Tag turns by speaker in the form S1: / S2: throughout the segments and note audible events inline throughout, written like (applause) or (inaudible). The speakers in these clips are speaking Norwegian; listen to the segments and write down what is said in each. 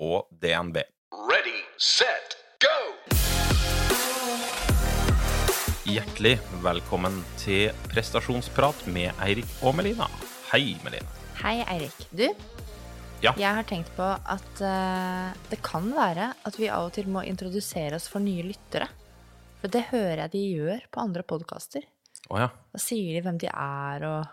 S1: og DNB.
S2: Ready, set, go!
S1: Hjertelig velkommen til prestasjonsprat med Eirik og Melina. Hei, Melina.
S3: Hei, Eirik. Du,
S1: Ja.
S3: jeg har tenkt på at uh, det kan være at vi av og til må introdusere oss for nye lyttere. For det hører jeg de gjør på andre podkaster.
S1: Oh, ja.
S3: Da sier de hvem de er, og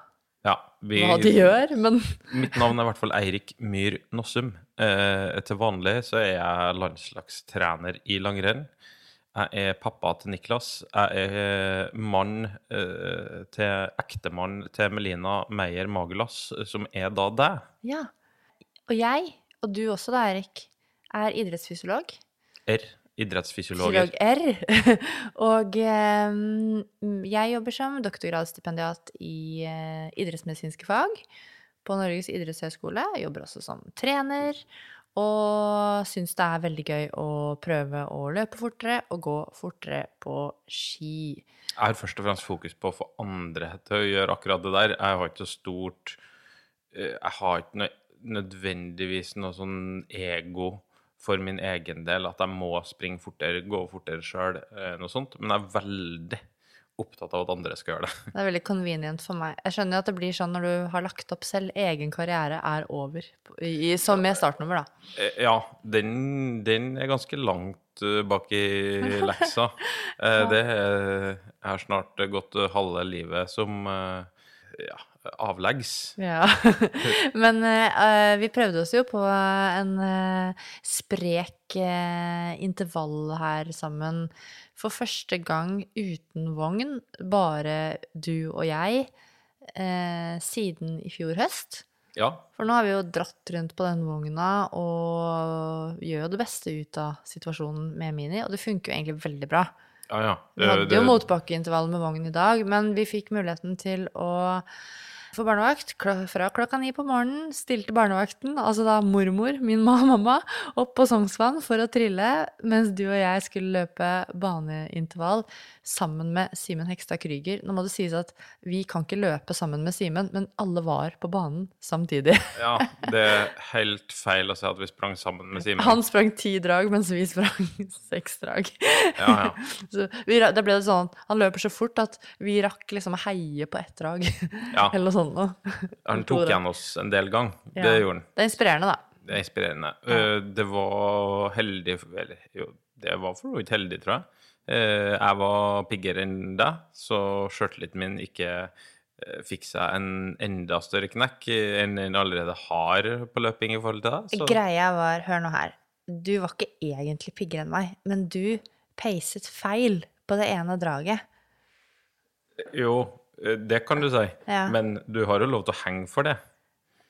S1: ja vi,
S3: hva de gjør, men
S1: Mitt navn er i hvert fall Eirik Myhr Nossum. Eh, til vanlig så er jeg landslagstrener i langrenn. Jeg er pappa til Niklas. Jeg er mann eh, til ektemann til Melina Meyer Magelas, som er da deg.
S3: ja. Og jeg, og du også da, Erik, er idrettsfysiolog.
S1: R. Idrettsfysiologer.
S3: Fysiolog R. (laughs) og eh, jeg jobber som doktorgradsstipendiat i eh, idrettsmedisinske fag på Norges idrettshøgskole. Jobber også som trener. Og syns det er veldig gøy å prøve å løpe fortere og gå fortere på ski.
S1: Jeg har først og fremst fokus på å få andre til å gjøre akkurat det der. Jeg har ikke så stort eh, Jeg har ikke nødvendigvis noe sånn ego for min egen del, at jeg må springe fortere, gå fortere sjøl, noe sånt. Men jeg er veldig opptatt av at andre skal gjøre det.
S3: Det er veldig convenient for meg. Jeg skjønner jo at det blir sånn når du har lagt opp selv, egen karriere er over. I, som med startnummer, da.
S1: Eh, Ja, den, den er ganske langt eh, bak i (laughs) leksa. Eh, Det er, snart gått halve livet som ja, avleggs.
S3: Ja. (laughs) Men uh, vi prøvde oss jo på en uh, sprek uh, intervall her sammen for første gang uten vogn, bare du og jeg, siden i fjor høst.
S1: Ja,
S3: For nå har vi jo dratt rundt på den vogna og gjør det beste ut av situasjonen med Mini, og det funker jo egentlig veldig bra.
S1: ja. ja.
S3: Vi hadde jo motbakkeintervall med vogn i dag, men vi fikk muligheten til å få barnevakt fra klokka ni på morgenen. Stilte barnevakten, altså da mormor, min (laughs) mamma, opp på Sognsvann for å trille, mens du og jeg skulle løpe baneintervall sammen med Simen Hekstad Krüger. Nå må det sies at vi kan ikke løpe sammen med Simen, men alle var på banen samtidig. (laughs)
S1: Ja, det er helt feil å si at vi sprang sammen med Simen.
S3: Han sprang ti drag, mens vi sprang (laughs) seks drag.
S1: Ja, ja.
S3: Så vi, da ble det sånn Han løper så fort at vi rakk liksom å heie på ett drag.
S1: Ja.
S3: Eller noe sånt noe.
S1: Han tok igjen oss en del gang.
S3: Ja.
S1: Det gjorde han.
S3: Det er inspirerende, da.
S1: Det er inspirerende. Ja. Det var heldig Eller jo, det var for så vidt heldig, tror jeg. Eh, Jeg var piggere enn deg, så sjøltilliten min ikke eh, fikk seg en enda større knekk enn den allerede har på løping i forhold til deg. Så
S3: Greia var, hør nå her, du var ikke egentlig piggere enn meg, men du peiset feil på det ene draget.
S1: jo, eh, det kan du si.
S3: Ja.
S1: Men du har jo lov til å henge for det.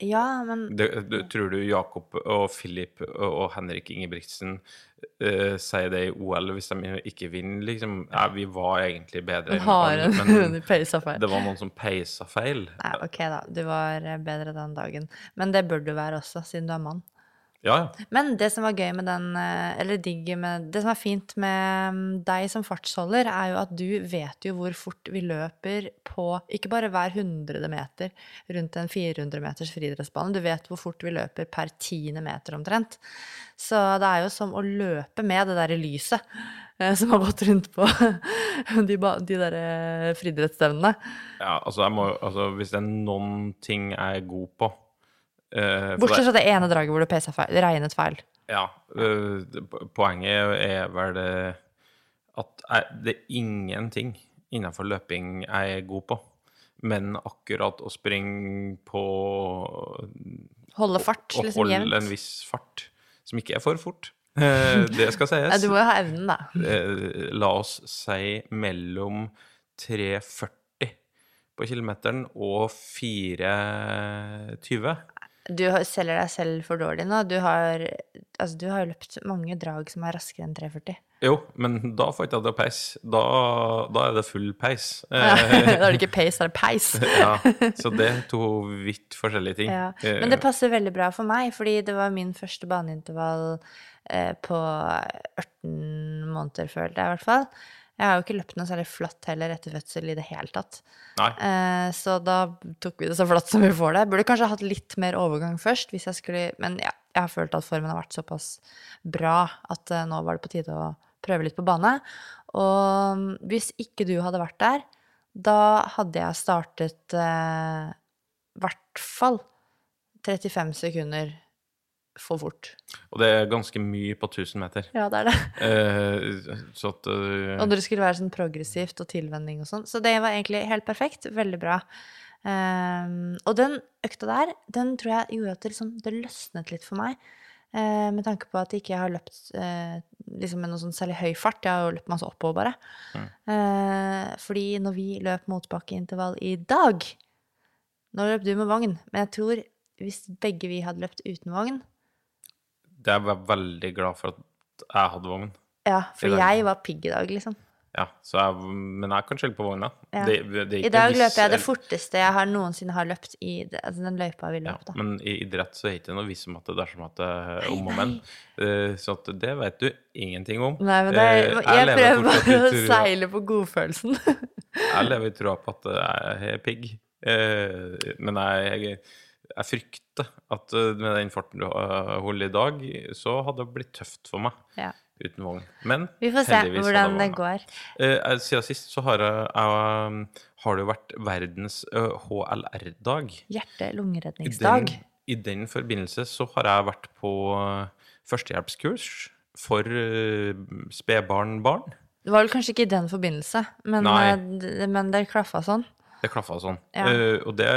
S3: Ja, men
S1: det, du, tror du Jakob og Philip og, og Henrik Ingebrigtsen uh, sier det i OL hvis de ikke vinner, liksom? Ja, vi var egentlig bedre
S3: den har en
S1: men (laughs)
S3: peisa feil.
S1: det var noen som peisa feil.
S3: Nei, ok da, du var eh, bedre den dagen. Men det bør du være også, siden du er mann.
S1: Ja, ja.
S3: Men det som var gøy med den, eh, eller digg med Det som er fint med mm, deg som fartsholder, er jo at du vet jo hvor fort vi løper på ikke bare hver hundrede meter rundt en 400 meters friidrettsbane, du vet hvor fort vi løper per tiende meter omtrent. Så det er jo som å løpe med det derre lyset eh, som har gått rundt på (laughs) de, de derre friidrettsstevnene.
S1: ja altså, må, altså, hvis det er noen ting jeg er god på for
S3: Bortsett fra det ene draget hvor det feil, regnet feil.
S1: Ja, Uh, poenget er vel det at jeg, det er ingenting innenfor løping jeg er god på. Men akkurat å springe på
S3: Holde fart,
S1: Å
S3: liksom
S1: holde en viss fart, som ikke er for fort, Uh, det skal (laughs)
S3: Ja,
S1: sies.
S3: du må jo ha evnen, da.
S1: La oss si mellom 3,40 på kilometeren og 4,20.
S3: Du selger deg selv for dårlig nå. Du har, altså, du har løpt mange drag som er raskere enn 3,40.
S1: Jo, men da får ikke jeg det å peise. Da, da er det full peis.
S3: Ja. (laughs)
S1: Eh,
S3: da er det ikke peis, da er det peis. (laughs)
S1: ja, så det er to vidt forskjellige ting.
S3: Ja.
S1: Eh,
S3: Men det passer veldig bra for meg, fordi det var min første baneintervall eh, på 18 måneder, følte jeg i hvert fall. Jeg har jo ikke løpt noe særlig flatt heller etter fødsel i det hele tatt. Eh, så da tok vi det så flatt som vi får det. Burde kanskje hatt litt mer overgang først, hvis jeg skulle Men ja, jeg har følt at formen har vært såpass bra at eh, nå var det på tide å prøve litt på bane. Og mm, hvis ikke du hadde vært der, da hadde jeg startet eh, i hvert fall 35 sekunder for fort.
S1: Og det er ganske mye på 1000 meter.
S3: Ja, det er det. (laughs)
S1: Eh, så at uh...
S3: Og det skulle være sånn progressivt og tilvenning og sånn. Så det var egentlig helt perfekt. Veldig bra. Um, og den økta der, den tror jeg gjorde at det, liksom, det løsnet litt for meg. Uh, med tanke på at jeg ikke har løpt uh, liksom med noe sånn særlig høy fart. Jeg har jo løpt masse oppover, bare.
S1: Mm.
S3: Uh, fordi når vi løp motbakkeintervall i dag Nå løp du med vogn, men jeg tror hvis begge vi hadde løpt uten vogn
S1: det er jeg veldig glad for at jeg hadde vogn.
S3: Ja, for jeg var pigg i dag, liksom.
S1: Ja, så jeg, men jeg kan skylde på vogna.
S3: Ja.
S1: Det, det
S3: I dag løper jeg det forteste jeg har noensinne har løpt i det- altså den løypa vi
S1: Ja,
S3: løp, da.
S1: men i idrett så er det ikke noe visst om at det dersom at det er om og men. Eh, Så det vet du ingenting om.
S3: Nei, men er, jeg,
S1: jeg
S3: prøver bare å seile på godfølelsen.
S1: Jeg lever i troa på at jeg er pigg. Eh, Men jeg, jeg, jeg frykter at eh, med den farten du eh, holder i dag, så hadde det blitt tøft for meg
S3: Ja.
S1: uten vogn. Men
S3: Vi får se hvordan det går.
S1: Eh, Siden sist så har, jeg, har det jo vært verdens eh, HLR-dag.
S3: Hjerte-lungeredningsdag.
S1: I, I den forbindelse så har jeg vært på eh, førstehjelpskurs for spedbarn-barn.
S3: Det var vel kanskje ikke i den forbindelse, men, eh, men det klaffa sånn.
S1: Det klaffa sånn.
S3: Ja.
S1: Uh, og det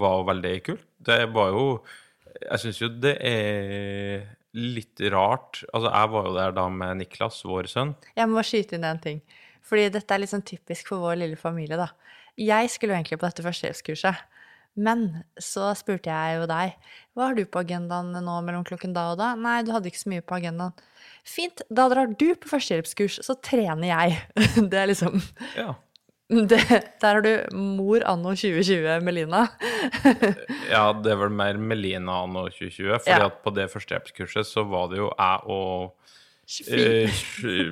S1: var veldig kult. Det var jo Jeg syns jo det er litt rart Altså, jeg var jo der da med Niklas, vår sønn.
S3: Jeg må skyte inn en ting. Fordi dette er litt sånn typisk for vår lille familie, da. Jeg skulle jo egentlig på dette førstehjelpskurset. Men så spurte jeg jo deg hva har du på agendaen nå mellom klokken da og da. Nei, du hadde ikke så mye på agendaen. Fint, da drar du på førstehjelpskurs, så trener jeg. (laughs) Det er liksom
S1: Ja.
S3: Det, Der har du mor anno 2020, Melina.
S1: ja, det er vel mer Melina anno 2020. fordi
S3: Ja.
S1: at på det førstehjelpskurset så var det jo jeg og eh, i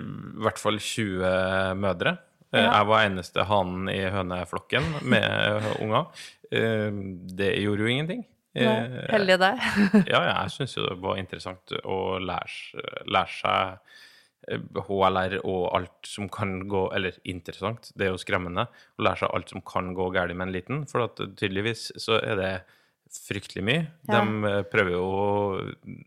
S1: hvert fall 20 mødre. Eh,
S3: Ja.
S1: Jeg var eneste hanen i høneflokken med unger. Eh, Det gjorde jo ingenting.
S3: Nei,
S1: Eh,
S3: Heldige deg.
S1: ja, ja, jeg syns jo det var interessant å lære, lære seg eh, HLR og alt som kan gå Eller interessant, det er jo skremmende å lære seg alt som kan gå galt med en liten, for at tydeligvis så er det fryktelig mye.
S3: Ja.
S1: De eh, prøver jo,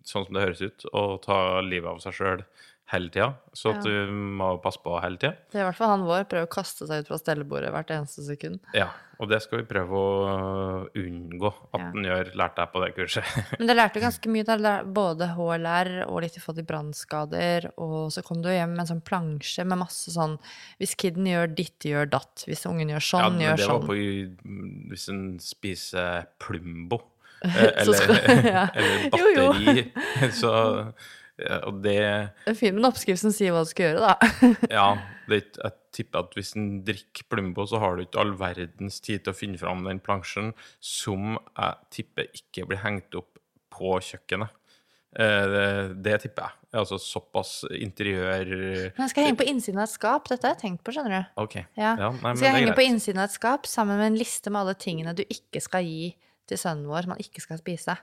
S1: sånn som det høres ut, å ta livet av seg sjøl hele tida, så
S3: Ja.
S1: du må passe på hele tida.
S3: Det er i hvert fall han vår. Prøver å kaste seg ut fra stellebordet hvert eneste sekund.
S1: Ja, og det skal vi prøve å unngå at
S3: Ja.
S1: den gjør, lærte jeg på det kurset. (laughs)
S3: Men det lærte ganske mye. Der, både HLR og litt i forhold til brannskader. Og så kom du hjem med en sånn plansje med masse sånn Hvis kiden gjør ditt, gjør datt. Hvis ungen gjør sånn,
S1: Ja,
S3: sånn,
S1: men
S3: gjør
S1: det var
S3: sånn.
S1: på hvis en spiser Plumbo. (laughs) eh, Eller,
S3: skal- (laughs) ja.
S1: eller
S3: Jo, jo.
S1: batteri. Så ja, Og det
S3: Det er fint med en oppskrift som sier hva du skal gjøre, da.
S1: Ja, ikke- jeg tipper at hvis en drikker Plumbo, så har du ikke all verdens tid til å finne fram den plansjen som jeg tipper ikke blir hengt opp på kjøkkenet. Eh, Det, det tipper jeg. Altså såpass interiør
S3: Men jeg skal henge på innsiden av et skap. Dette har jeg tenkt på, skjønner du.
S1: OK.
S3: Ja.
S1: Ja, nei,
S3: skal jeg henge på innsiden av et skap sammen med en liste med alle tingene du ikke skal gi til sønnen vår, som han ikke skal spise.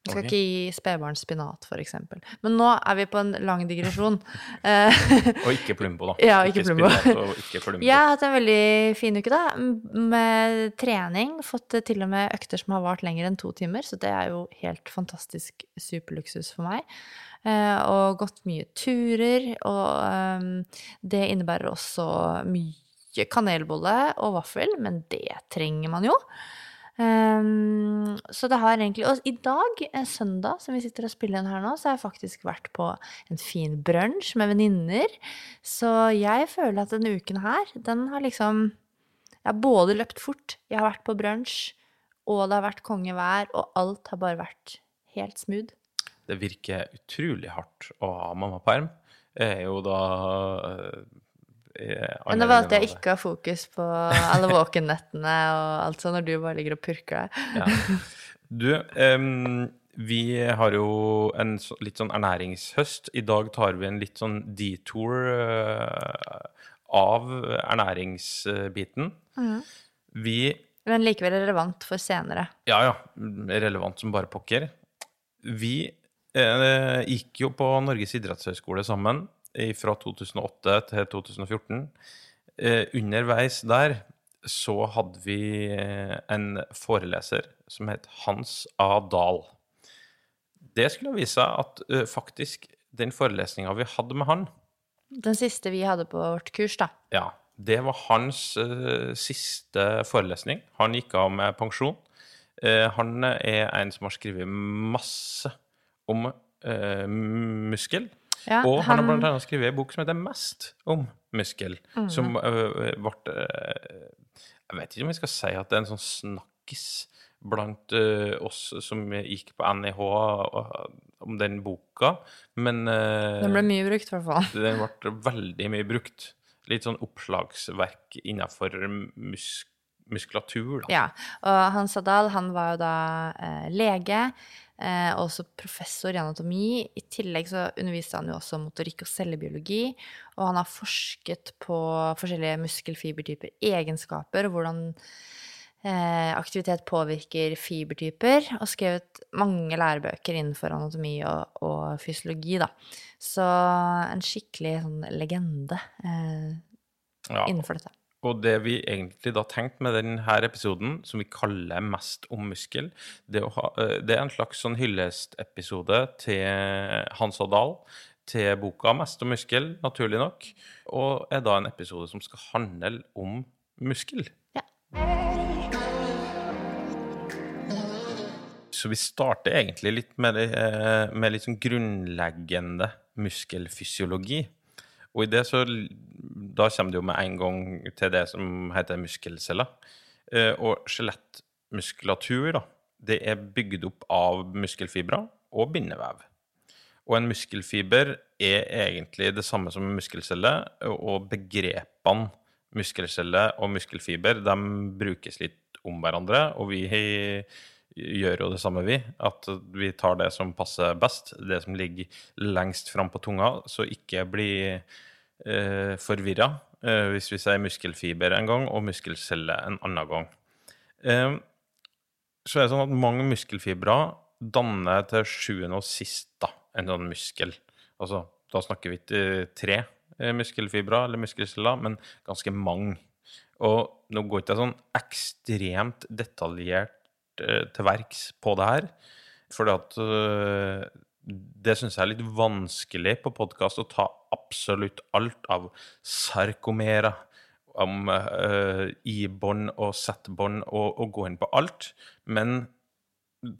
S3: Man skal
S1: okay.
S3: ikke gi spedbarn spinat, eksempel. Men nå er vi på en lang digresjon. (laughs) Eh, (laughs)
S1: Og ikke Plumbo, da.
S3: Ja, ikke Plumbo.
S1: spinat og ikke Plumbo.
S3: Jeg har hatt en veldig fin uke, da. Med trening. Fått eh, til og med økter som har vart lenger enn to timer, så det er jo helt fantastisk superluksus for meg. Eh, og gått mye turer, og ehm, det innebærer også mye kanelbolle og vaffel, men det trenger man jo. Ehm, så det har egentlig Og i dag, søndag, som vi sitter og spiller inn her nå, så har jeg faktisk vært på en fin brunsj med venninner. Så jeg føler at denne uken her, den har liksom Jeg har både løpt fort, jeg har vært på brunsj, og det har vært kongevær, og alt har bare vært helt smooth.
S1: Det virker utrolig hardt å ha mammaperm. Jeg er jo da eh,
S3: det var at jeg ikke har fokus på alle våkennettene og alt sånn, når du bare ligger og purker deg.
S1: Ja. Du, um, vi har jo en så, litt sånn ernæringshøst. I dag tar vi en litt sånn detour uh, av ernæringsbiten. Vi
S3: Men likevel relevant for senere.
S1: Ja, ja. Relevant som bare pokker. Vi uh, gikk jo på Norges idrettshøgskole sammen fra 2008 til 2014. Eh, underveis der så hadde vi eh, en foreleser som het Hans A. Dahl. Det skulle vise seg at eh, faktisk den forelesninga vi hadde med han,
S3: Den siste vi hadde på vårt kurs, da.
S1: ja, det var hans eh, siste forelesning. Han gikk av med pensjon. Eh, han er en som har skrevet masse om eh, muskel.
S3: Ja,
S1: og han, har blant annet skrevet en bok som heter Mest om muskel. Som eh, ble eh, Jeg vet ikke om jeg skal si at det er en sånn snakkis blant oss som gikk på NIH og- om den boka, men
S3: Den ble mye brukt, i hvert fall.
S1: den ble veldig mye brukt. Litt sånn oppslagsverk innenfor musk muskulatur, da.
S3: Ja, og Hans Adal han var jo da eh, lege, eh, også professor i anatomi. I tillegg så underviste han jo også motorikk og cellebiologi. Og han har forsket på forskjellige muskelfibertyper, egenskaper, og hvordan eh, aktivitet påvirker fibertyper, og skrevet mange lærebøker innenfor anatomi og, og fysiologi, da. Så en skikkelig sånn legende eh,
S1: Ja.
S3: innenfor dette.
S1: Og det vi egentlig da tenkte med denne episoden, som vi kaller Mest om muskel, det, ha, eh, det er en slags sånn hyllestepisode til Hans og Dahl, til boka Mest om muskel, naturlig nok, og er da en episode som skal handle om muskel.
S3: Ja.
S1: Så vi starter egentlig litt med, eh, med litt sånn grunnleggende muskelfysiologi. Og i det så Da kommer det jo med en gang til det som heter muskelceller. Eh, Og skjelettmuskulatur, da, det er bygd opp av muskelfibre og bindevev. Og en muskelfiber er egentlig det samme som en muskelcelle, og begrepene muskelcelle og muskelfiber de brukes litt om hverandre, og vi gjør jo det samme, vi. At vi tar det som passer best, det som ligger lengst fram på tunga, så ikke bli eh, forvirra eh, hvis vi sier muskelfiber en gang og muskelcelle en annen gang. Eh, så er det sånn at mange muskelfibre danner til sjuende og sist da, en sånn muskel. Altså, da snakker vi ikke tre eh, muskelfibre eller muskelceller, men ganske mange. Og nå går ikke jeg sånn ekstremt detaljert til verks på det her, For eh, det syns jeg er litt vanskelig på podkast å ta absolutt alt av sarkomera, om uh, I-bånd og Z-bånd, og, og gå inn på alt. Men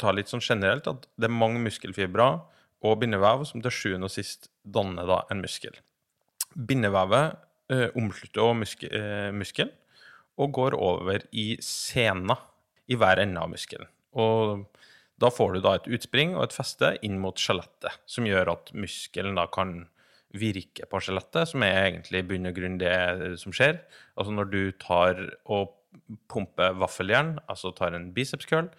S1: ta litt sånn generelt at det er mange muskelfibrer og bindevev som til sjuende og sist danner da en muskel. Bindevevet omslutter også muske, eh, muskelen og går over i sena i hver ende av muskelen. Og da får du da et utspring og et feste inn mot skjelettet, som gjør at muskelen da kan virke på skjelettet, som er egentlig i bunn og grunn det som skjer. Altså når du tar og pumper vaffeljern, altså tar en biceps curl,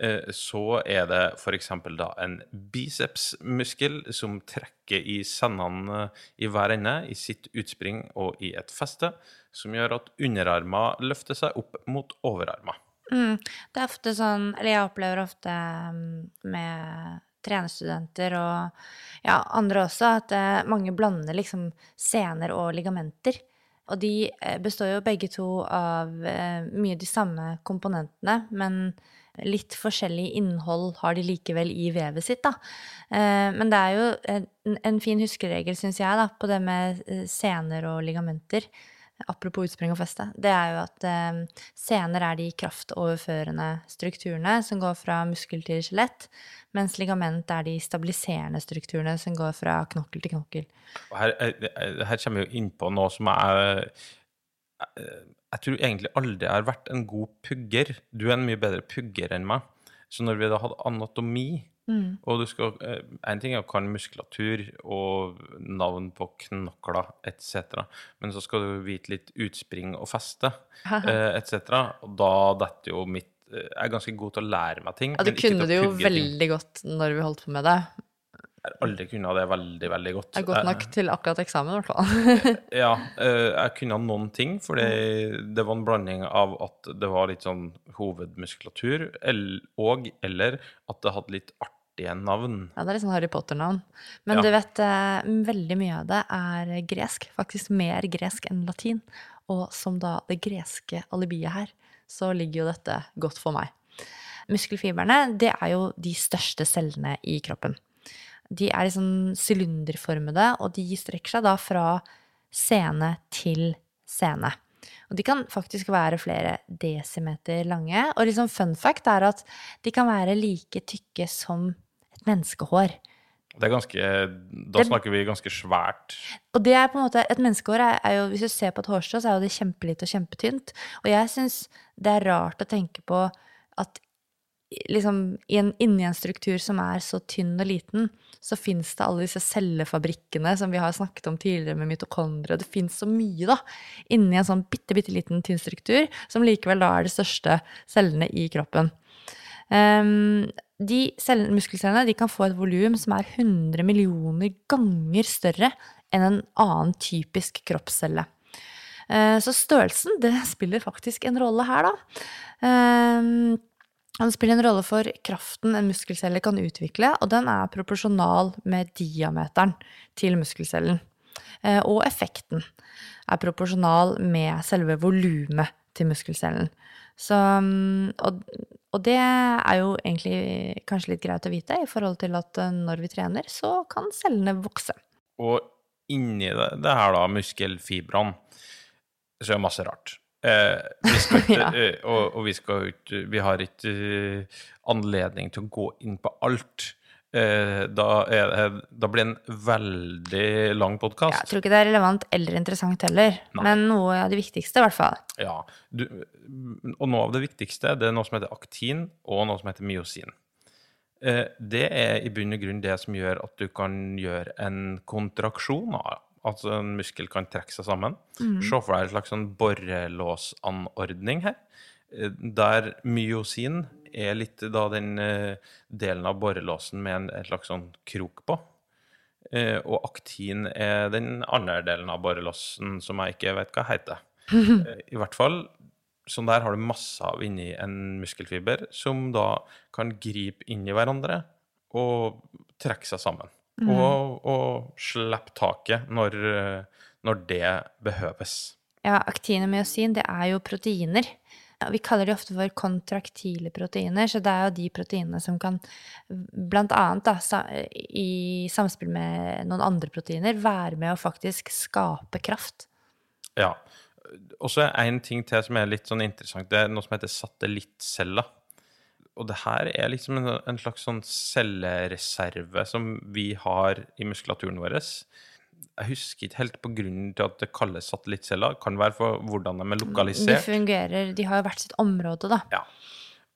S1: eh, så er det f.eks. da en bicepsmuskel som trekker i sendene i hver ende, i sitt utspring og i et feste, som gjør at underarmer løfter seg opp mot overarmer.
S3: Mm. Det er ofte sånn, eller jeg opplever ofte mm, med trenerstudenter og ja, andre også, at eh, mange blander liksom sener og ligamenter. Og de eh, består jo begge to av eh, mye de samme komponentene, men litt forskjellig innhold har de likevel i vevet sitt, da. Men det er jo en, fin huskeregel, syns jeg, da, på det med sener og ligamenter. Apropos utspring og feste. Det er jo at eh, sener er de kraftoverførende strukturene som går fra muskel til skjelett, mens ligament er de stabiliserende strukturene som går fra knokkel til knokkel.
S1: Og her, eh, her kommer vi jo inn på noe som jeg, Jeg tror egentlig aldri jeg har vært en god pugger. Du er en mye bedre pugger enn meg. Så når vi da hadde anatomi, og du skal eh, En ting er å kan muskulatur og navn på knokler etc., men så skal du vite litt utspring og feste (laughs) eh, etc., og da detter jo mitt eh, Jeg er ganske god til å lære meg ting.
S3: Ja, du kunne det jo
S1: veldig ting.
S3: godt når vi holdt på med det.
S1: Jeg har aldri kunnet det veldig, veldig godt.
S3: Det er godt nok til akkurat eksamen, i hvert fall. (laughs)
S1: Ja, eh, jeg kunne noen ting, for det var en blanding av at det var litt sånn hovedmuskulatur, og eller at det hadde litt artige navn.
S3: Ja, det er litt sånn Harry Potter-navn. Men
S1: Ja.
S3: du vet, eh, veldig mye av det er gresk. Faktisk mer gresk enn latin. Og som da det greske alibiet her, så ligger jo dette godt for meg. Muskelfibrene, det er jo de største cellene i kroppen. De er liksom sylinderformede, og de strekker seg da fra scene til scene. Og de kan faktisk være flere desimeter lange. Og liksom fun fact er at de kan være like tykke som et menneskehår.
S1: Det er ganske Da snakker vi ganske svært.
S3: Og det er på en måte, et menneskehår er, er jo, hvis du ser på et hårstrå, så er jo det kjempelite og kjempetynt. Og jeg syns det er rart å tenke på at liksom inni en struktur som er så tynn og liten, så fins det alle disse cellefabrikkene som vi har snakket om tidligere med mitokondrier. Det fins så mye, da, inni en sånn bitte, bitte liten tynn struktur, som likevel da er de største cellene i kroppen. Um, de cell- muskelcellene de kan få et volum som er 100 millioner ganger større enn en annen typisk kroppscelle. Uh, Så størrelsen, det spiller faktisk en rolle her, da. Ehm, Den spiller en rolle for kraften en muskelcelle kan utvikle, og den er proporsjonal med diameteren til muskelcellen. Eh, Og effekten er proporsjonal med selve volumet til muskelcellen. Så, mm, og, og det er jo egentlig kanskje litt greit å vite i forhold til at eh, når vi trener, så kan cellene vokse.
S1: Og inni det, det her, da, muskelfibrene, så er det masse rart. Eh, vi skal (laughs) ikke,
S3: Ja.
S1: eh, og, og vi skal ikke Vi har ikke eh, anledning til å gå inn på alt. Eh, da, er, da blir det en veldig lang
S3: Jeg
S1: podkast.
S3: tror ikke det er relevant eller interessant heller,
S1: Nei.
S3: men noe av det viktigste, i hvert fall.
S1: Ja, du, og noe av det viktigste det er noe som heter aktin, og noe som heter myosin. Eh, Det er i bunn og grunn det som gjør at du kan gjøre en kontraksjon. da. Altså en muskel kan trekke seg sammen. Se for deg en slags sånn borrelåsanordning her, eh, der myosin er litt da den eh, delen av borrelåsen med en, en slags sånn krok på. Eh, og aktin er den andre delen av borrelåsen som jeg ikke vet hva heter. (laughs) I hvert fall, sånn der har du masse av inni en muskelfiber, som da kan gripe inn i hverandre og trekke seg sammen. Og, og slipp taket når, eh, når det behøves.
S3: Ja, aktin og myosin, det er jo proteiner. Vi kaller de ofte for kontraktile proteiner, så det er jo de proteinene som kan, blant annet da, i samspill med noen andre proteiner, være med å faktisk skape kraft.
S1: Ja. Og så er en ting til som er litt sånn interessant. Det er noe som heter satellittceller. Og det her er liksom en, en slags sånn cellereserve som vi har i muskulaturen vår. Jeg husker ikke helt på grunnen til at det kalles satellittceller. Kan være for hvordan de er lokalisert.
S3: De fungerer, de har jo hvert sitt område, da.
S1: Ja.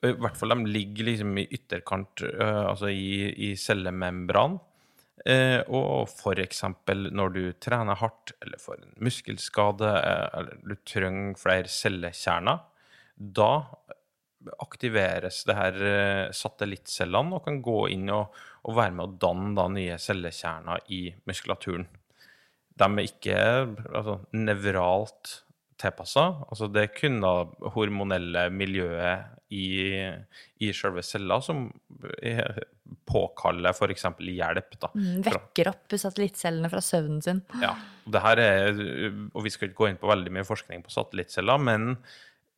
S1: I hvert fall de ligger liksom i ytterkant, altså i, i cellemembran. Eh, og for eksempel når du trener hardt, eller får en muskelskade, eh, eller du trenger flere cellekjerner, da aktiveres det her eh, satellittcellene og kan gå inn og, og være med å danne da nye cellekjerner i muskulaturen. De er ikke altså, nevralt tilpassa. Altså, det er kun det hormonelle miljøet i, i selve cella som påkaller f.eks. hjelp. Da.
S3: Mm, Vekker opp satellittcellene fra søvnen sin.
S1: ja, og det her er, og vi skal ikke gå inn på veldig mye forskning på satellittceller, men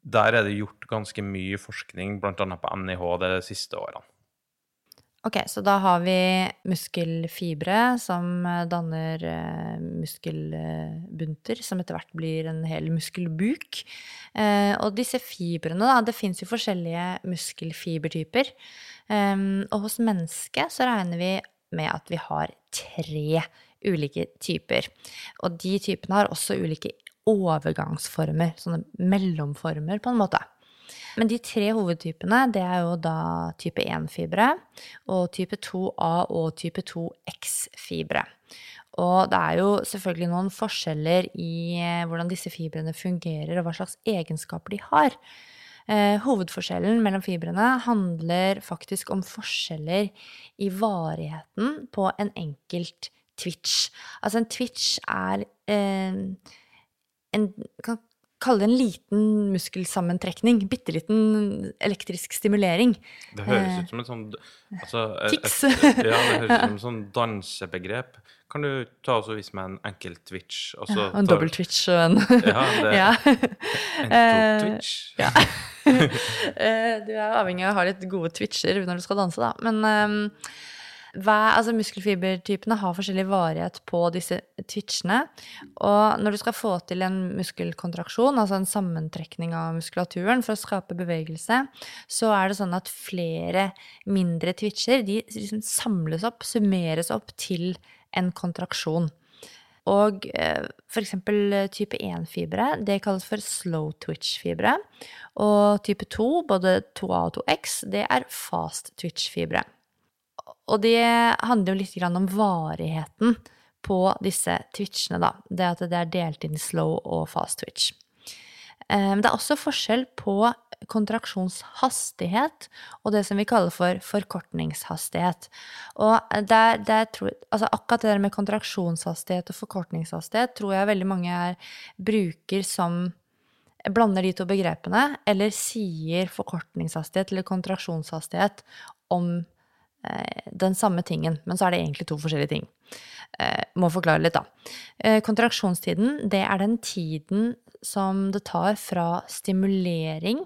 S1: der er det gjort ganske mye forskning, bl.a. på NIH, de siste årene.
S3: Ok, så da har vi muskelfibre som eh, danner eh, muskelbunter, som etter hvert blir en hel muskelbuk. Eh, og disse fibrene, da, det fins jo forskjellige muskelfibertyper. Og hos mennesket så regner vi med at vi har tre ulike typer. Og de typene har også ulike overgangsformer, sånne mellomformer på en måte. Men de tre hovedtypene, det er jo da type 1-fibre og type 2A og type 2X-fibre. Og det er jo selvfølgelig noen forskjeller i eh, hvordan disse fibrene fungerer, og hva slags egenskaper de har. Eh, hovedforskjellen mellom fibrene handler faktisk om forskjeller i varigheten på en enkelt twitch. Altså en twitch er eh, en kan kalle det en liten muskelsammentrekning. Bitte liten elektrisk stimulering.
S1: Det høres
S3: Eh,
S1: ut som et sånn altså,
S3: Tics.
S1: ja, det høres ut (laughs) som et sånn dansebegrep. Kan du ta og vise meg en enkel twitch? Og så
S3: Og en dobbel twitch og en
S1: Ja, det (laughs)
S3: ja. (laughs)
S1: en
S3: Eh,
S1: to twitch.
S3: ja. Eh, du er avhengig av å ha litt gode twitcher når du skal danse, da. Men ehm, hver, altså muskelfibertypene har forskjellig varighet på disse twitchene. Og når du skal få til en muskelkontraksjon, altså en sammentrekning av muskulaturen for å skape bevegelse, så er det sånn at flere mindre twitcher de liksom samles opp, summeres opp til en kontraksjon. Og f.eks. eh, type 1-fibre, det kalles for slow twitch-fibre. Og type 2, både 2A og 2X, det er fast twitch-fibre. Og det handler jo litt om varigheten på disse twitchene, da. Det at det er delt inn i slow og fast twitch. Eh, det er også forskjell på kontraksjonshastighet og det som vi kaller for forkortningshastighet. Og der, der tror, altså akkurat det der med kontraksjonshastighet og forkortningshastighet tror jeg veldig mange er, bruker som blander de to begrepene, eller sier forkortningshastighet eller kontraksjonshastighet om den samme tingen, men så er det egentlig to forskjellige ting. Eh, må forklare litt, da. Eh, kontraksjonstiden, det er den tiden som det tar fra stimulering,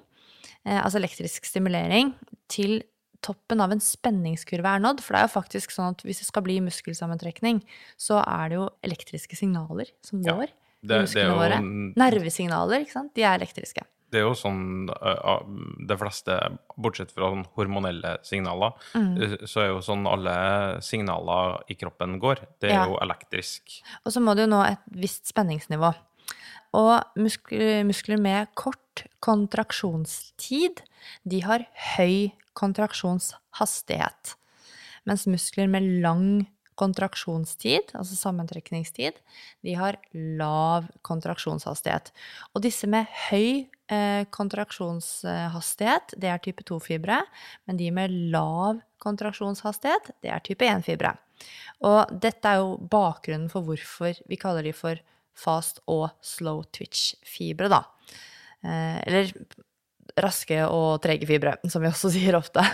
S3: eh, altså elektrisk stimulering, til toppen av en spenningskurve er nådd. For det er jo faktisk sånn at hvis det skal bli muskelsammentrekning, så er det jo elektriske signaler som
S1: Ja,
S3: går
S1: det- det er
S3: i musklene våre. Nervesignaler, ikke sant. De er elektriske.
S1: Det er jo sånn uh, De fleste, bortsett fra sånn hormonelle signaler,
S3: Mm.
S1: så er jo sånn alle signaler i kroppen går. Det er
S3: Ja.
S1: jo elektrisk.
S3: Og så må du jo nå et visst spenningsnivå. Og muskler, muskler med kort kontraksjonstid, de har høy kontraksjonshastighet. Mens muskler med lang kontraksjonstid, altså sammentrekningstid, de har lav kontraksjonshastighet. Og disse med høy eh, kontraksjonshastighet, det er type 2-fibre, men de med lav kontraksjonshastighet, det er type 1-fibre. Og dette er jo bakgrunnen for hvorfor vi kaller de for fast og slow twitch-fibre, da. Eh, eller raske og trege fibre, som vi også (laughs) sier ofte.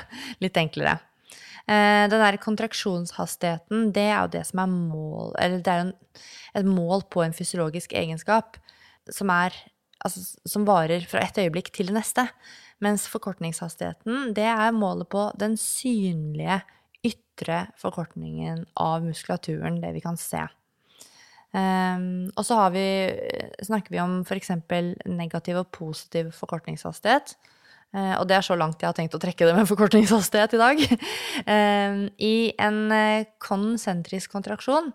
S3: Litt enklere. Eh, den der kontraksjonshastigheten, det er jo det som er mål Eller det er en, et mål på en fysiologisk egenskap som er Altså som varer fra et øyeblikk til det neste. Mens forkortningshastigheten, det er målet på den synlige ytre forkortningen av muskulaturen, det vi kan se. Um, og så vi, snakker vi om f.eks. negativ og positiv forkortningshastighet. Uh, og det er så langt jeg har tenkt å trekke det med (laughs) forkortningshastighet i dag. Um, I en eh, konsentrisk kontraksjon,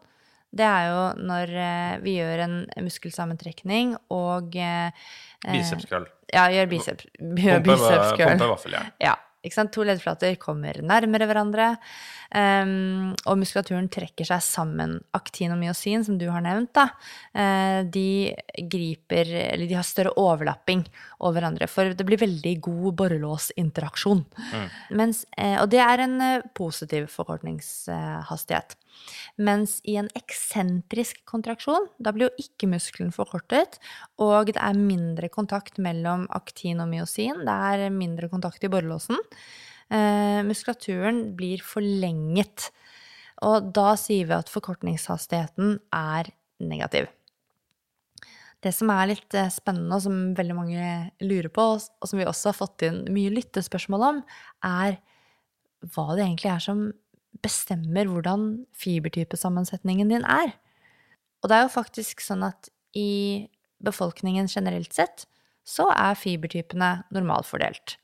S3: det er jo når eh, vi gjør en muskelsammentrekning og eh, eh,
S1: Bicepskrøll.
S3: Ja, gjør biceps, gjør
S1: Pumpe,
S3: biceps curl.
S1: pumpe vaffeljern.
S3: Ja, ikke sant? To leddflater kommer nærmere hverandre, um, og muskulaturen trekker seg sammen. Aktin og myosin, som du har nevnt, da, uh, de griper Eller de har større overlapping over hverandre, for det blir veldig god borrelåsinteraksjon. Mens, uh, og det er en uh, positiv forkortningshastighet. Mens i en eksentrisk kontraksjon, da blir jo ikke muskelen forkortet, og det er mindre kontakt mellom aktin og myosin. Det er mindre kontakt i borrelåsen. Eh, muskulaturen blir forlenget. Og da sier vi at forkortningshastigheten er negativ. Det som er litt eh, spennende, og som veldig mange lurer på, og som vi også har fått inn mye lyttespørsmål om, er hva det egentlig er som bestemmer hvordan fibertypesammensetningen din er. Og det er jo faktisk sånn at i befolkningen generelt sett så er fibertypene normalfordelt.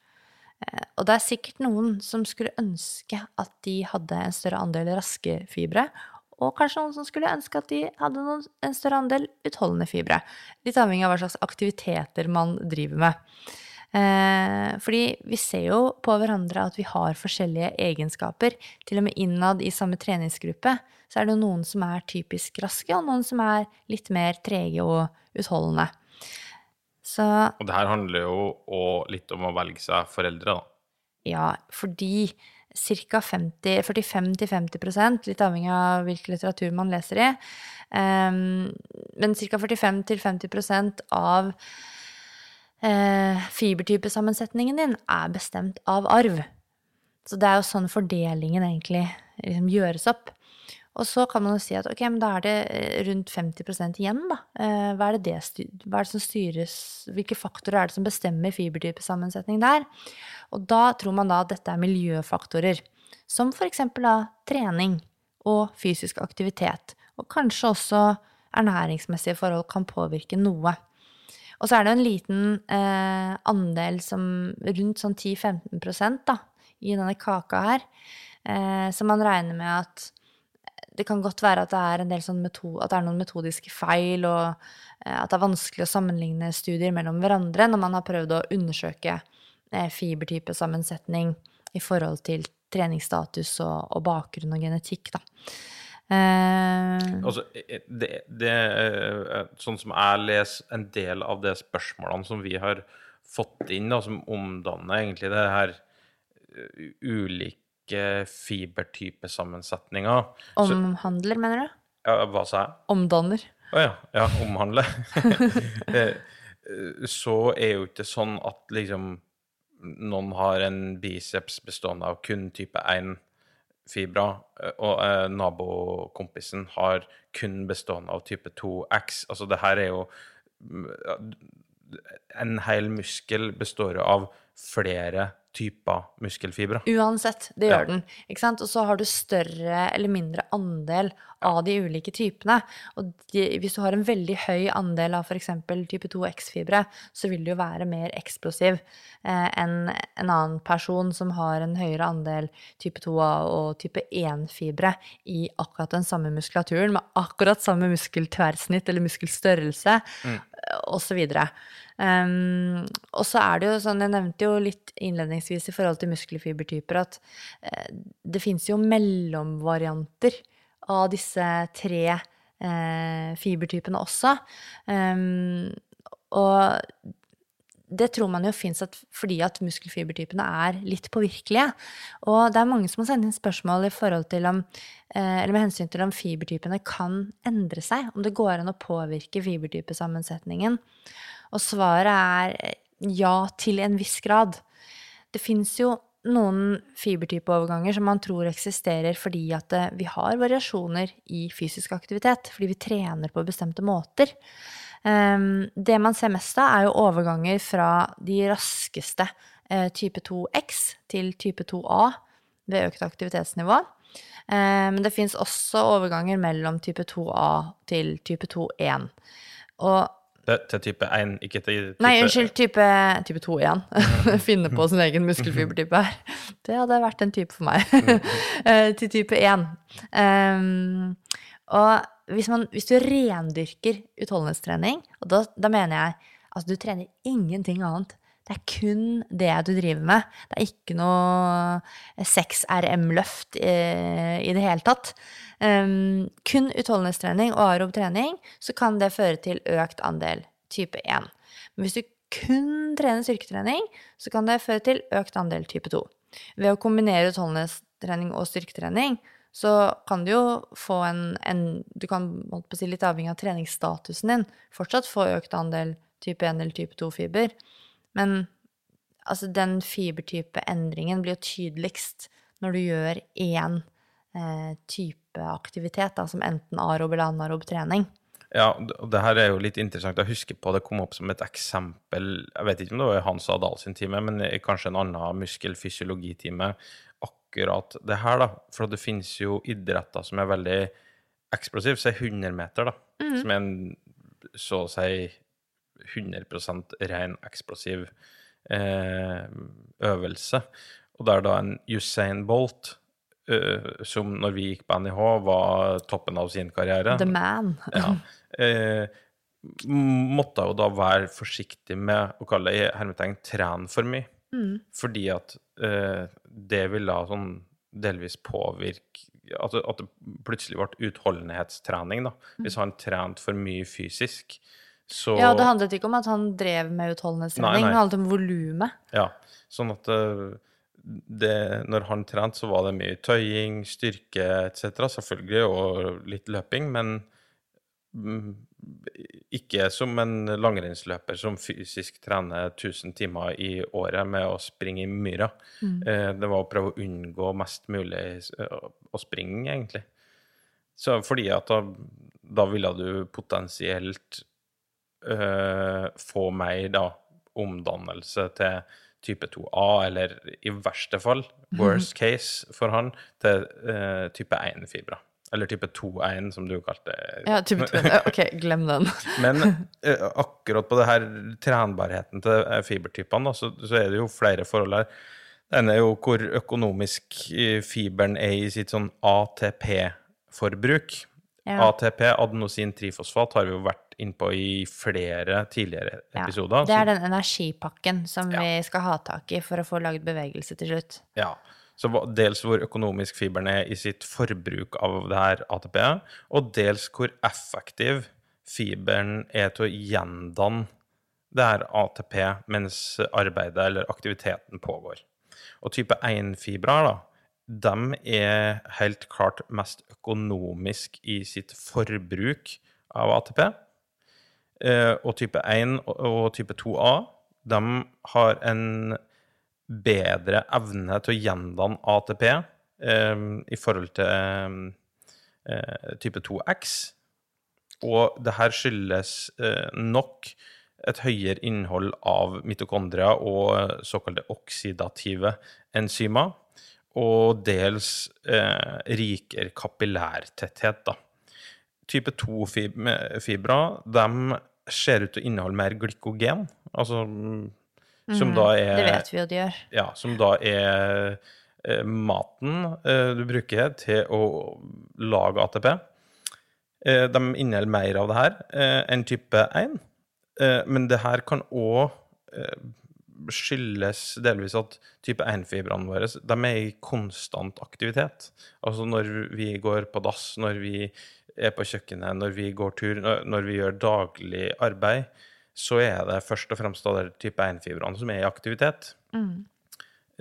S3: Eh, Og det er sikkert noen som skulle ønske at de hadde en større andel raske fibre, og kanskje noen som skulle ønske at de hadde en større andel utholdende fibre. Litt avhengig av hva slags aktiviteter man driver med. Eh, fordi vi ser jo på hverandre at vi har forskjellige egenskaper. Til og med innad i samme treningsgruppe så er det jo noen som er typisk raske, og noen som er litt mer trege og utholdende. Så
S1: Og det her handler jo litt om å velge seg foreldre, da.
S3: ja, fordi ca. 45-50% litt avhengig av hvilken litteratur man leser i, ehm, men ca. 45-50% av eh, fibertypesammensetningen din er bestemt av arv. Så det er jo sånn fordelingen egentlig liksom gjøres opp. Og så kan man jo si at ok, men da er det eh, rundt 50% igjen, da. Eh, Hva er det, det, hva er det som styres Hvilke faktorer er det som bestemmer fibertypesammensetning der? Og da tror man da at dette er miljøfaktorer. Som for eksempel da trening og fysisk aktivitet. Og kanskje også ernæringsmessige forhold kan påvirke noe. Og så er det en liten eh, andel som rundt sånn 10-15% da, i denne kaka her, eh, som man regner med at det kan godt være at det er sånn meto at det er noen metodiske feil, og eh, at det er vanskelig å sammenligne studier mellom hverandre når man har prøvd å undersøke eh, fibertypesammensetning i forhold til treningsstatus og, og bakgrunn og genetikk, da. Eh,
S1: Altså, eh, det, det er Sånn som jeg leser en del av de spørsmålene som vi har fått inn, da, som omdanner egentlig det her eh, ulike fibertypesammensetninger så,
S3: omhandler, mener du?
S1: ja, Hva sa jeg?
S3: Omdanner.
S1: Å ja. Ja, omhandle. (laughs) Eh, eh, Så er jo ikke sånn at liksom noen har en biceps bestående av kun type 1 fibra, eh, og eh, nabokompisen har kun bestående av type 2X. Altså det her er jo mm, En hel muskel består av flere typer muskelfibre.
S3: Uansett, det gjør den. Ikke sant? Og så har du større eller mindre andel av de ulike typene. Og de, hvis du har en veldig høy andel av f.eks. type 2X-fibre, så vil du jo være mer eksplosiv eh, enn en annen person som har en høyere andel type 2A og type 1-fibre i akkurat den samme muskulaturen, med akkurat samme muskeltverrsnitt eller muskelstørrelse, mm. osv. Um, og så er det jo sånn, jeg nevnte jo litt innledningsvis i forhold til muskelfibertyper, at eh, det finnes jo mellomvarianter av disse tre eh, fibertypene også. Um, og det tror man jo fins fordi at muskelfibertypene er litt påvirkelige. Og det er mange som har sendt inn spørsmål om, eh, med hensyn til om fibertypene kan endre seg. Om det går an å påvirke fibertypesammensetningen. Og svaret er ja, til en viss grad. Det fins jo noen fibertypeoverganger som man tror eksisterer fordi at eh, vi har variasjoner i fysisk aktivitet, fordi vi trener på bestemte måter. Um, det man ser mest av, er jo overganger fra de raskeste eh, type 2X til type 2A ved økt aktivitetsnivå. Eh, men det fins også overganger mellom type 2A til type 2-1. Og
S1: Til, til type 1, ikke til type
S3: Nei, unnskyld, type, type 2 igjen. (laughs) Finne på sin egen muskelfibertype her. Det hadde vært en type for meg. (laughs) Eh, Til type 1. Um, og hvis, man, hvis du rendyrker utholdenhetstrening, og da, da mener jeg altså du trener ingenting annet. Det er kun det du driver med. Det er ikke noe 6RM-løft i, i det hele tatt. Um, kun utholdenhetstrening og aerob trening, så kan det føre til økt andel type 1. Men hvis du kun trener styrketrening, så kan det føre til økt andel type 2. Ved å kombinere utholdenhetstrening og styrketrening, så kan du jo få en, en Du kan, si, litt avhengig av treningsstatusen din, fortsatt få økt andel type 1 eller type 2-fiber. Men altså, den fibertype-endringen blir jo tydeligst når du gjør én eh, type aktivitet, da, som enten arob eller anarob trening.
S1: Ja, og det her er jo litt interessant. Jeg husker på det kom opp som et eksempel Jeg vet ikke om det var i Hans Adal sin time, men kanskje en annen muskelfysiologitime. Akkurat det her, da. For det finnes jo idretter som er veldig eksplosive. Si 100 meter, da. Som er en så å si 100% ren eksplosiv eh, øvelse. Og det er da en Usain Bolt eh, som når vi gikk på NIH, var toppen av sin karriere.
S3: The man.
S1: Ja. Eh, måtte jo da være forsiktig med å kalle det i hermetegn 'tren for mye. Fordi at eh, det ville sånn delvis påvirke at at det plutselig ble utholdenhetstrening, da. Hvis han trente for mye fysisk, så
S3: Ja, det handlet ikke om at han drev med utholdenhetstrening, det handlet om volumet.
S1: Ja, sånn at eh, det, når han trente, så var det mye tøying, styrke etc. Selvfølgelig, og litt løping, men mm, ikke som en langrennsløper som fysisk trener 1000 timer i året med å springe i myra. Mm. det var å prøve å unngå mest mulig eh, å springe, egentlig. Så fordi at da, da ville du potensielt eh, få meg da omdannelse til type 2A, eller i verste fall, worst case for han, til uh, type 1-fibra. Eller type 2-1, som du kalte det.
S3: Ja, type 2. Ja, Ok, glem den. (laughs)
S1: Men uh, akkurat på det her trenbarheten til fibertypene, så, så er det jo flere forhold her. Den er jo hvor økonomisk fiberen er i sitt sånn ATP-forbruk.
S3: Ja.
S1: ATP, adenosin trifosfat, har vi jo vært innpå i flere tidligere episoder. Ja.
S3: Det er den energipakken som
S1: Ja.
S3: vi skal ha tak i for å få laget bevegelse til slutt.
S1: Ja. Så dels hvor økonomisk fiberen er i sitt forbruk av det her ATP, og dels hvor effektiv fiberen er til å gjendanne det her ATP mens arbeidet eller aktiviteten pågår. Og type 1-fibrer, da, de er helt klart mest økonomisk i sitt forbruk av ATP. Eh, og type 1 og- type 2A, de har en bedre evne til å gjendanne ATP eh, i forhold til eh, type 2X. Og det her skyldes eh, nok et høyere innhold av mitokondria og såkalte oksidative enzymer, og dels eh, rikere kapillærtetthet, da. Type 2-fibra, de ser ut til å inneholde mer glykogen, altså mm, som da er
S3: Det vet vi jo de gjør.
S1: ja, som da er eh, maten eh, du bruker til å lage ATP. Eh, de inneholder mer av det her enn type 1. Eh, men det her kan òg skyldes delvis at type 1-fibrene våre de er i konstant aktivitet. Altså når vi går på dass, når vi er på kjøkkenet, når vi går tur, når, vi gjør daglig arbeid, så er det først og fremst da er type 1-fibrene som er i aktivitet.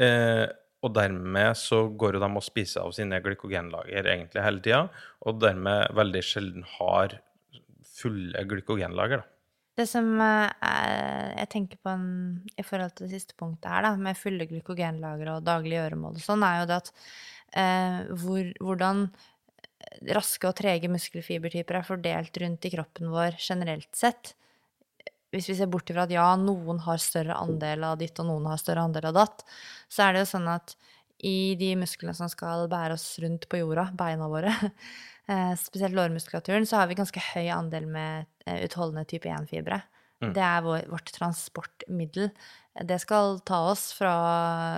S1: Eh, og dermed så går jo de og spiser av sine glykogenlager egentlig hele tida, og dermed veldig sjelden har fulle glykogenlager. da.
S3: Det som eh, er, jeg tenker på en, i forhold til det siste punktet her, da, med fulle glykogenlagre og daglig gjøremål og sånn, er jo det at eh, hvor, hvordan raske og trege muskelfibertyper er fordelt rundt i kroppen vår generelt sett. Hvis vi ser bort ifra at ja, noen har større andel av ditt, og noen har større andel av datt, så er det jo sånn at i de musklene som skal bære oss rundt på jorda, beina våre, (laughs) eh, spesielt lårmuskulaturen, så har vi ganske høy andel med eh, utholdende type 1-fibre. Det er vår, vårt transportmiddel. Det skal ta oss fra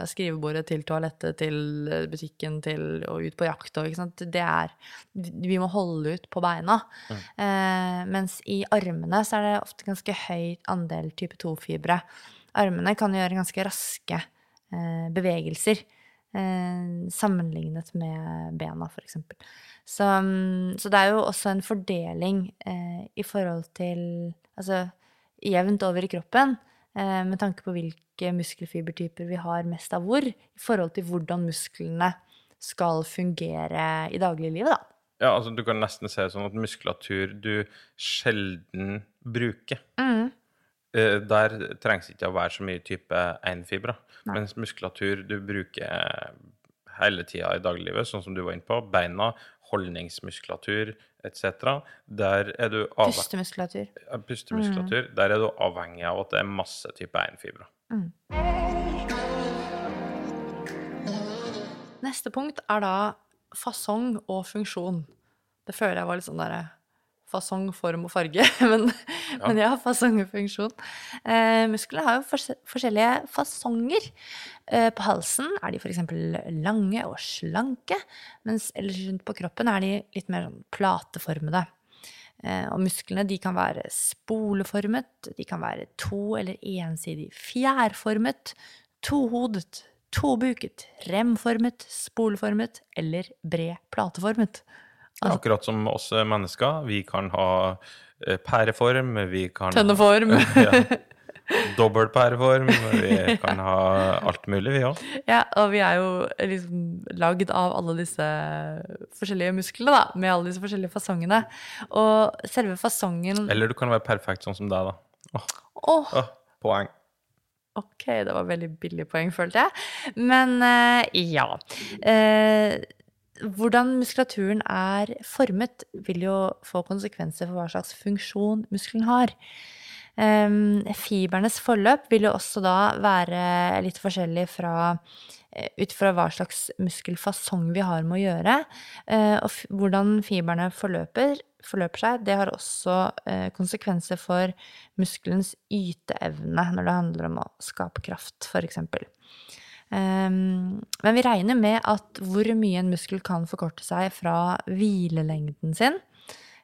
S3: skrivebordet til toalettet, til butikken, til og ut på jakt. Og, ikke sant? Det er, vi må holde ut på beina. Eh, mens i armene så er det ofte ganske høy andel type 2-fibre. Armene kan gjøre ganske raske eh, bevegelser. Eh, sammenlignet med bena, eksempel. Så, mm, så det er jo også en fordeling eh, i forhold til Altså jevnt over i kroppen, eh, med tanke på hvilke muskelfibertyper vi har mest av hvor, i forhold til hvordan musklene skal fungere i dagliglivet, da.
S1: Ja, altså Du kan nesten se sånn at muskulatur du sjelden bruker eh, Der trengs ikke å være så mye type 1-fibrer. Mens muskulatur du bruker hele tida i dagliglivet, sånn som du var inne på, beina, holdningsmuskulatur etc., der er du
S3: Pustemuskulatur.
S1: Pustemuskulatur, der er du avhengig av at det er masse type einfibre. Mm.
S3: Neste punkt er da fasong og funksjon. Det føler jeg var litt sånn derre fasong, form og farge, (laughs) men ja, men ja fasong og funksjon. Eh, muskler har jo fors forskjellige fasonger. Eh, på halsen er de f.eks. lange og slanke, mens ellers rundt på kroppen er de litt mer sånn plateformede. Eh, og musklene de kan være spoleformet, de kan være to- eller ensidig fjærformet, tohodet, tobuket, remformet, spoleformet eller bred plateformet.
S1: Ja, akkurat som oss mennesker. Vi kan ha eh, pæreform, vi kan
S3: Tønneform. (laughs)
S1: ja, (laughs) Dobbel pæreform. Vi kan ha alt mulig, vi òg.
S3: Ja, og vi er jo liksom lagd av alle disse forskjellige musklene, da. Med alle disse forskjellige fasongene. Og selve fasongen
S1: Eller du kan være perfekt sånn som deg, da. Åh,
S3: Oh.
S1: Oh, poeng.
S3: ok, det var veldig billig poeng, følte jeg. Men uh, ja. Eh, hvordan muskulaturen er formet, vil jo få konsekvenser for hva slags funksjon muskelen har. Um, fibernes forløp vil jo også da være litt forskjellig fra eh, ut fra hva slags muskelfasong vi har med å gjøre. Eh, og hvordan fiberne forløper, forløper seg, det har også eh, konsekvenser for muskelens yteevne når det handler om å skape kraft, f.eks. Um, men vi regner med at hvor mye en muskel kan forkorte seg fra hvilelengden sin,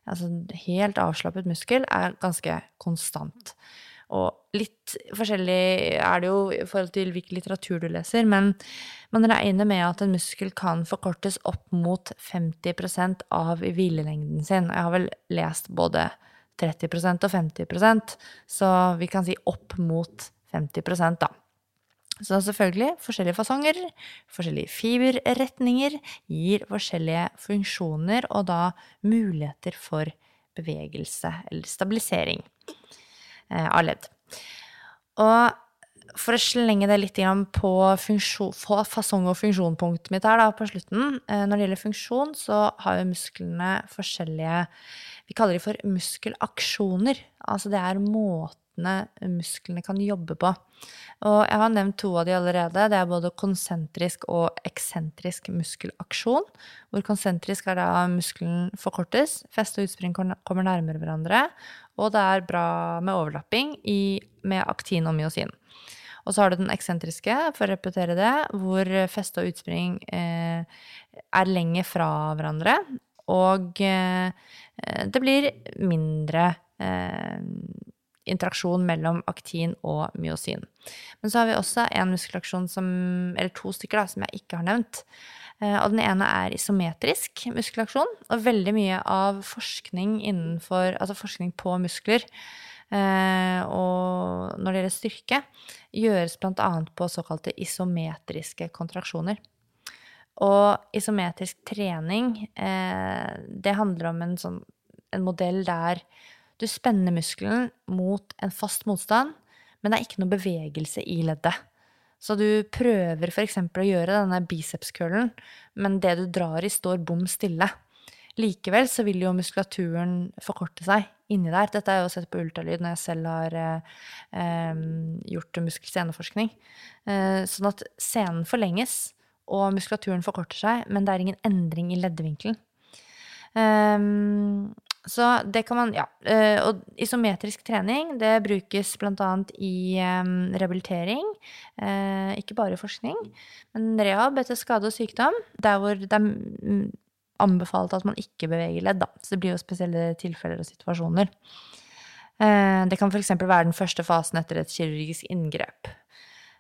S3: altså helt avslappet muskel, er ganske konstant. Og litt forskjellig er det jo i forhold til hvilken litteratur du leser, men man regner med at en muskel kan forkortes opp mot 50% av hvilelengden sin. Jeg har vel lest både 30% og 50% så vi kan si opp mot 50% da. Så selvfølgelig, forskjellige fasonger, forskjellige fiberretninger gir forskjellige funksjoner og da muligheter for bevegelse eller stabilisering eh, av ledd. Og for å slenge det litt på, fasong- og funksjonpunktet mitt her da, på slutten eh, Når det gjelder funksjon, så har jo musklene forskjellige Vi kaller de for muskelaksjoner. Altså det er måten musklene kan jobbe på. Og jeg har nevnt to av de allerede. Det er både konsentrisk og eksentrisk muskelaksjon. Hvor konsentrisk er da muskelen forkortes, feste og utspring kommer nærmere hverandre, og det er bra med overlapping i, med aktin og myosin. Og så har du den eksentriske, for å repetere det, hvor feste og utspring eh, er lenger fra hverandre. Og eh, det blir mindre eh, interaksjon mellom aktin og myosin. Men så har vi også en muskelaksjon som, eller to stykker da, som jeg ikke har nevnt. Eh, og den ene er isometrisk muskelaksjon. Og veldig mye av forskning innenfor, altså forskning på muskler eh, og når det gjelder styrke, gjøres bl.a. på såkalte isometriske kontraksjoner. Og isometrisk trening, eh, det handler om en, sånn, en modell der du spenner muskelen mot en fast motstand, men det er ikke noe bevegelse i leddet. Så du prøver f.eks. å gjøre denne bicepscurlen, men det du drar i, står bom stille. Likevel så vil jo muskulaturen forkorte seg inni der. Dette er jo sett på ultralyd når jeg selv har eh, gjort muskel-seneforskning. Eh, sånn at senen forlenges, og muskulaturen forkorter seg, men det er ingen endring i leddvinkelen. Um, så det kan man Ja. Eh, og isometrisk trening, det brukes annet i um, rehabilitering. Uh, ikke bare forskning, men rehab etter skade og sykdom. Der hvor det er anbefalt at man ikke beveger ledd, da. Så det blir jo spesielle tilfeller og situasjoner. Uh, det kan f.eks. være den første fasen etter et kirurgisk inngrep.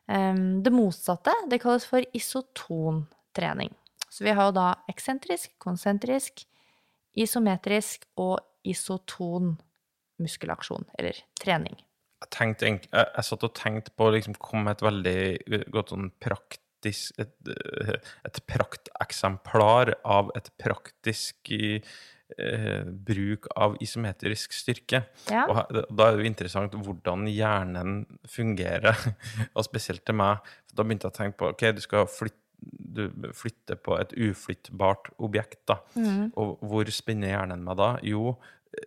S3: Um, det motsatte, det kalles for isotontrening. Så vi har jo da eksentrisk, konsentrisk, isometrisk og isoton muskelaksjon, eller trening.
S1: Jeg, tenkte, jeg, jeg satt og tenkte på liksom komme med et veldig godt sånn praktisk Et, et prakteksemplar av et praktisk eh, bruk av isometrisk styrke.
S3: Ja.
S1: Og da er det jo interessant hvordan hjernen fungerer, (laughs) og spesielt til meg. Da begynte jeg å tenke på ok, du skal flytte du flytter på et uflyttbart objekt, da.
S3: Mm.
S1: Og hvor spinner hjernen meg da? Jo,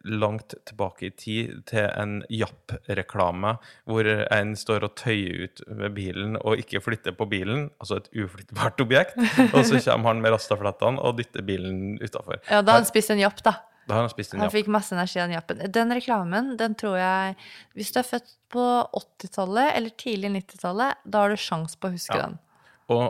S1: langt tilbake i tid, til en Japp-reklame hvor en står og tøyer ut med bilen og ikke flytter på bilen, altså et uflyttbart objekt, (laughs) og så kommer han med rastaflettene og dytter bilen utafor.
S3: Ja, da har han spist en japp, da.
S1: Da har han spist en
S3: Han
S1: japp.
S3: fikk masse energi av den jappen. Den reklamen, den tror jeg Hvis du er født på 80-tallet eller tidlig 90-tallet, da har du sjans på å huske
S1: Ja.
S3: den.
S1: Og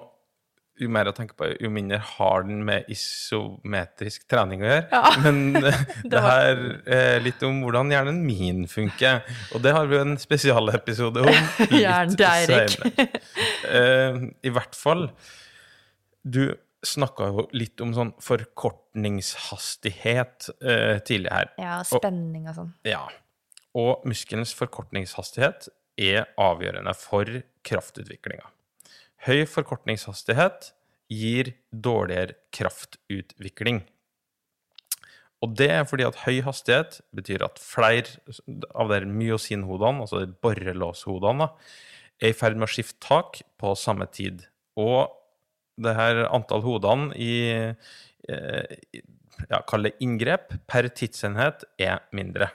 S1: jo mer jeg tenker på jo mindre har den med isometrisk trening å gjøre.
S3: Ja. (laughs)
S1: Men (laughs) eh, det her er litt om hvordan hjernen min funker. Og det har vi jo en spesialepisode om. (laughs) litt
S3: Eirik.
S1: senere. Eh, I hvert fall Du snakka jo litt om sånn forkortningshastighet eh, tidlig her.
S3: Ja, spenning og sånn.
S1: Ja. Og muskelens forkortningshastighet er avgjørende for kraftutviklinga. Høy forkortningshastighet gir dårligere kraftutvikling. Og det er fordi at høy hastighet betyr at flere av de myosinhodene, altså de borrelåshodene, er i ferd med å skifte tak på samme tid. Og det her antall hodene i eh, ja, kall det inngrep per tidsenhet er mindre.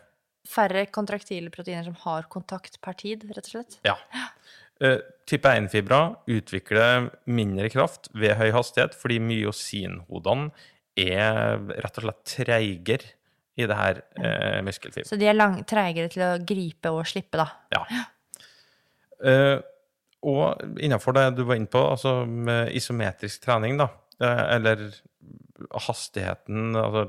S3: Færre kontraktile proteiner som har kontakt per tid, rett og slett.
S1: Ja. Eh, type 1-fibra utvikler mindre kraft ved høy hastighet fordi myosinhodene er rett og slett treigere i det her eh, muskelfiberet.
S3: Så de er lang, treigere til å gripe og slippe, da.
S1: Ja. Uh, og innenfor det du var inne på, altså med isometrisk trening, da, eh, eller hastigheten, altså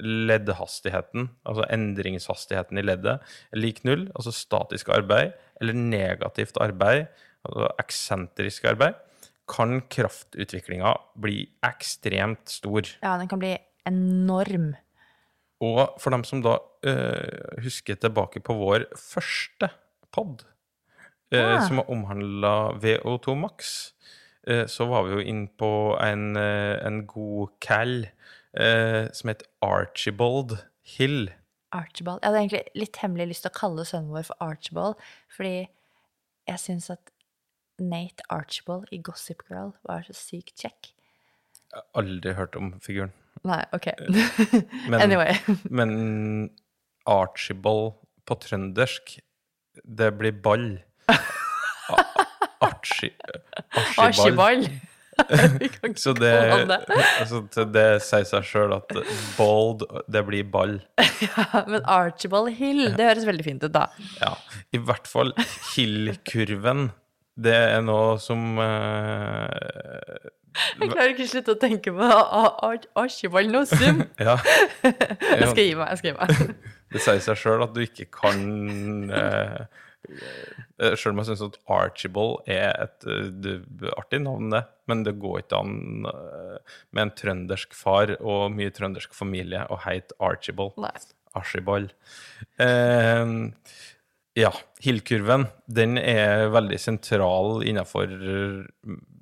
S1: leddhastigheten, altså endringshastigheten i leddet, lik null, altså statisk arbeid, eller negativt arbeid, altså eksentrisk arbeid, kan kraftutviklinga bli ekstremt stor.
S3: Ja, den kan bli enorm.
S1: Og for dem som da øh, husker tilbake på vår første pod, øh,
S3: ja.
S1: som omhandla VO2 Max, øh, så var vi jo inne på en, eh, en god cal eh, som het Archibald Hill.
S3: Archibald. Jeg hadde egentlig litt hemmelig lyst til å kalle sønnen vår for Archibald, fordi jeg syns at Nate Archibald i Gossip Girl var så sykt kjekk.
S1: Jeg har aldri hørt om figuren.
S3: Nei, OK. (laughs)
S1: Men,
S3: anyway. (laughs)
S1: men Archibald på trøndersk, det blir ball. (laughs) Archi, Archibald.
S3: Archibald. (laughs) (laughs)
S1: Så det, (laughs) altså, det sier seg sjøl at bold, det blir ball.
S3: Ja, men Archibald Hill, det høres veldig fint ut, da.
S1: Ja. I hvert fall Hill-kurven. Det er noe som uh,
S3: Jeg klarer ikke å slutte å tenke på Ar- Ar- Archibald Nossum.
S1: Ja.
S3: Jeg skal gi meg. jeg skal gi meg.
S1: Det sier seg sjøl at du ikke kan eh, Sjøl om jeg syns at Archibald er et det- artig navn, det. Men det går ikke an eh, med en trøndersk far og mye trøndersk familie å heit Archibald.
S3: Nei.
S1: Archibald. Eh, ja, Hill-kurven, den er veldig sentral innenfor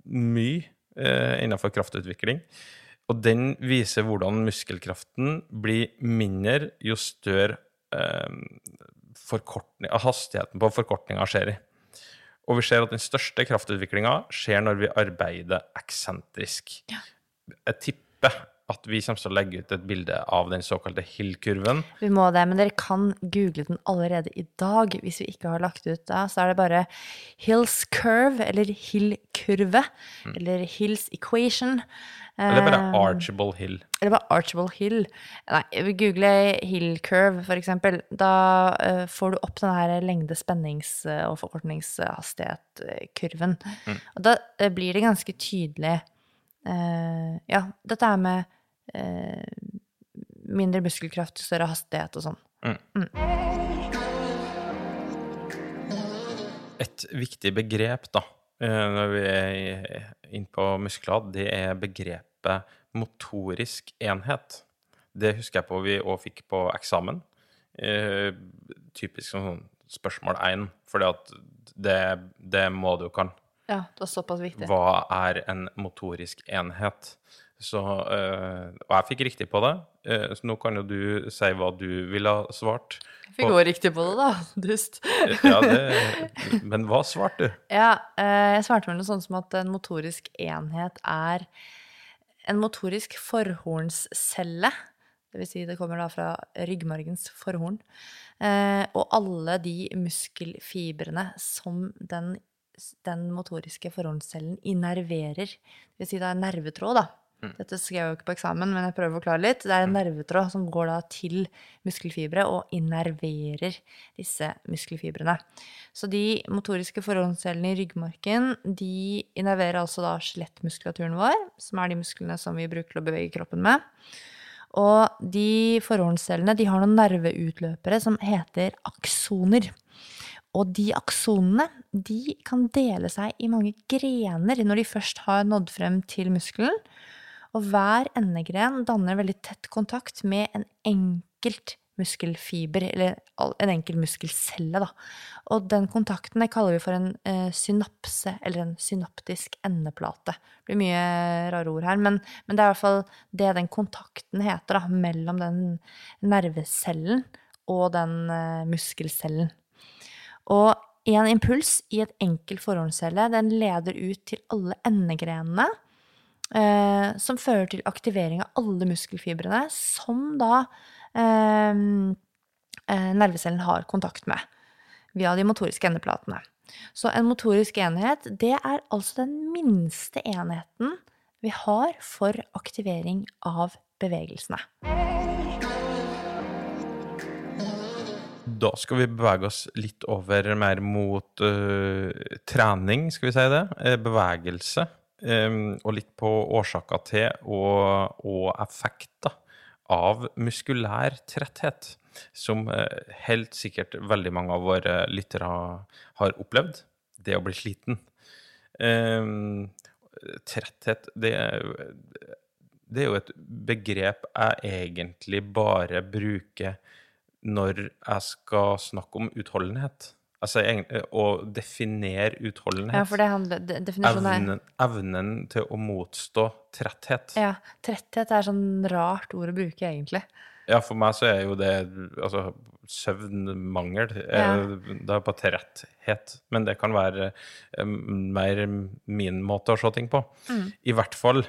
S1: mye eh, innenfor kraftutvikling. Og den viser hvordan muskelkraften blir mindre jo større eh, hastigheten på forkortninga skjer i. Og vi ser at den største kraftutviklinga skjer når vi arbeider eksentrisk. Jeg tipper at vi kommer til å legge ut et bilde av den såkalte Hill-kurven.
S3: Vi må det, men dere kan google den allerede i dag. Hvis vi ikke har lagt ut da, så er det bare Hills curve, eller Hill-kurve, eller Hills equation.
S1: Mm. Eller bare
S3: Archable
S1: Archibald Hill.
S3: Eller bare Archibald Hill. Nei, vi googler Hill curve, for eksempel. Da eh, får du opp den her lengde-, spennings- og forkortningshastighet-kurven. Og da eh, blir det ganske tydelig eh, Ja, dette er med eh, mindre muskelkraft, større hastighet og sånn.
S1: Et viktig begrep da, eh, når vi er inne på muskler, det er begrepet motorisk enhet. Det husker jeg på vi òg fikk på eksamen. Eh, typisk sånn spørsmål én, for det, det må du kan.
S3: Ja, det var såpass viktig.
S1: Hva er en motorisk enhet? Så, eh, og jeg fikk riktig på det, eh, så nå kan jo du si hva du ville ha svart.
S3: Jeg Fikk òg riktig på det, da. (laughs) Dust.
S1: Ja, det, men hva svarte du?
S3: Ja, eh, jeg svarte vel noe sånt som at en motorisk enhet er en motorisk forhornscelle. Det vil si det kommer da fra ryggmargens forhorn. Eh, og alle de muskelfibrene som den, den motoriske forhornscellen innerverer. Det vil si det er nervetråd, da. Dette skrev jeg jo ikke på eksamen, men jeg prøver å forklare litt. Det er en nervetråd som går da til muskelfibre og innerverer disse muskelfibrene. Så de motoriske forhåndscellene i ryggmarken de innerverer altså da skjelettmuskulaturen vår, som er de musklene som vi bruker til å bevege kroppen med. Og de forhåndscellene de har noen nerveutløpere som heter aksoner. Og de aksonene de kan dele seg i mange grener når de først har nådd frem til muskelen. Og hver endegren danner veldig tett kontakt med en enkelt muskelfiber, eller en enkel muskelcelle. Da. Og den kontakten det kaller vi for en eh, synapse, eller en synaptisk endeplate. Det blir mye rare ord her, men, men det er i hvert fall det den kontakten heter, da, mellom den nervecellen og den eh, muskelcellen. Og en impuls i et enkelt forhåndscelle den leder ut til alle endegrenene, eh, som fører til aktivering av alle muskelfibrene, som da eh, eh, nervecellen har kontakt med via de motoriske endeplatene. Så en motorisk enhet, det er altså den minste enheten vi har for aktivering av bevegelsene.
S1: Da skal vi bevege oss litt over mer mot uh, trening, skal vi si det. eh, bevegelse. Eh, og litt på årsaker til og, og effekter av muskulær tretthet. Som eh, helt sikkert veldig mange av våre lyttere har opplevd. Det å bli sliten. Eh, tretthet, det det er jo et begrep jeg egentlig bare bruker når jeg skal snakke om utholdenhet. Altså å definere utholdenhet.
S3: Ja, for det handler, de- definisjonen er
S1: evnen, evnen til å motstå tretthet.
S3: Ja, tretthet er sånn rart ord å bruke, egentlig.
S1: Ja, for meg så er jo det altså søvnmangel.
S3: Ja.
S1: eh, Det er på tretthet. Men det kan være eh, mer min måte å se ting på.
S3: Mm.
S1: I hvert fall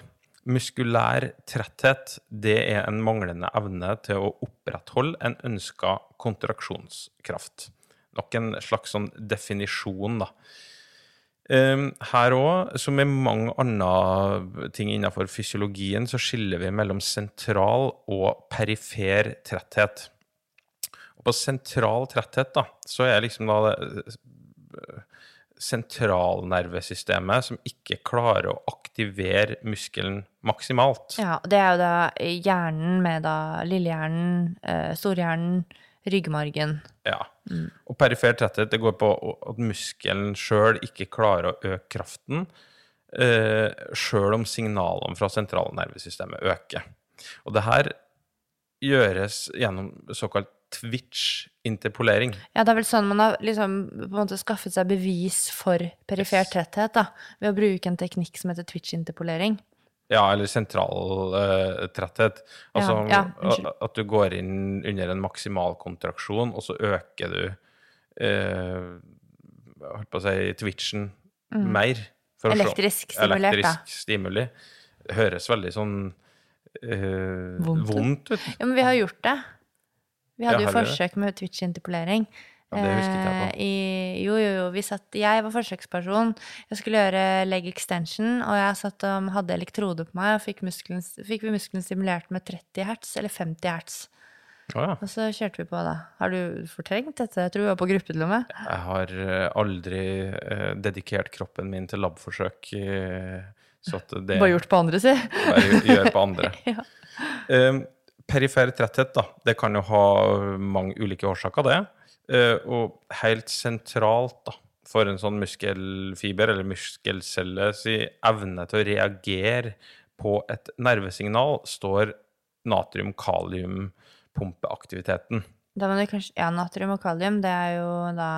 S1: muskulær tretthet, det er en manglende evne til å opprettholde en ønska kontraksjonskraft. Nok en slags sånn definisjon, da. Um, her òg, som med mange andre ting innenfor fysiologien, så skiller vi mellom sentral og perifer tretthet. Og på sentral tretthet, da, så er liksom da det eh, sentralnervesystemet som ikke klarer å aktivere muskelen maksimalt.
S3: Ja, det er jo da hjernen med da lillehjernen, eh, storhjernen, ryggmargen.
S1: Ja. Og perifer tretthet det går på at muskelen sjøl ikke klarer å øke kraften, eh, sjøl om signalene fra sentralnervesystemet øker. Og det her gjøres gjennom såkalt twitch-interpolering.
S3: Ja, det er vel sånn man har liksom skaffet seg bevis for perifer tretthet, da, ved å bruke en teknikk som heter twitch-interpolering.
S1: Ja, eller sentral uh, tretthet. Altså
S3: Ja, ja,
S1: at- du går inn under en maksimal kontraksjon, og så øker du uh, holdt på å si twitchen mer.
S3: Mm. Elektrisk stimulert.
S1: Elektrisk stimuli. Det høres veldig sånn uh,
S3: Vondt
S1: vondt ut.
S3: Ja, men vi har gjort det. Vi hadde jo forsøk med twitch-interpolering.
S1: Ja, det husket jeg på.
S3: Eh, I, jo, jo, jo. Vi satt, jeg var forsøksperson. Jeg skulle gjøre leg extension, og jeg satt og hadde elektrode på meg, og fikk, muskelen, fikk vi muskelen stimulert med 30 hertz, eller 50 hertz.
S1: Oh, ja.
S3: Og så kjørte vi på, da. Har du fortrengt dette? Jeg tror vi var på gruppe til og med.
S1: Jeg har eh, aldri eh, dedikert kroppen min til labforsøk, eh, så at det
S3: Bare gjort på andre, si.
S1: bare gjør på andre. (laughs)
S3: Ja.
S1: Eh, perifer tretthet, da, det kan jo ha mange ulike årsaker, det. Eh, og helt sentralt da, for en sånn muskelfiber eller muskelcelle si evne til å reagere på et nervesignal, står natrium-kalium-pumpeaktiviteten.
S3: Da kanskje Ja, natrium og kalium, det er jo da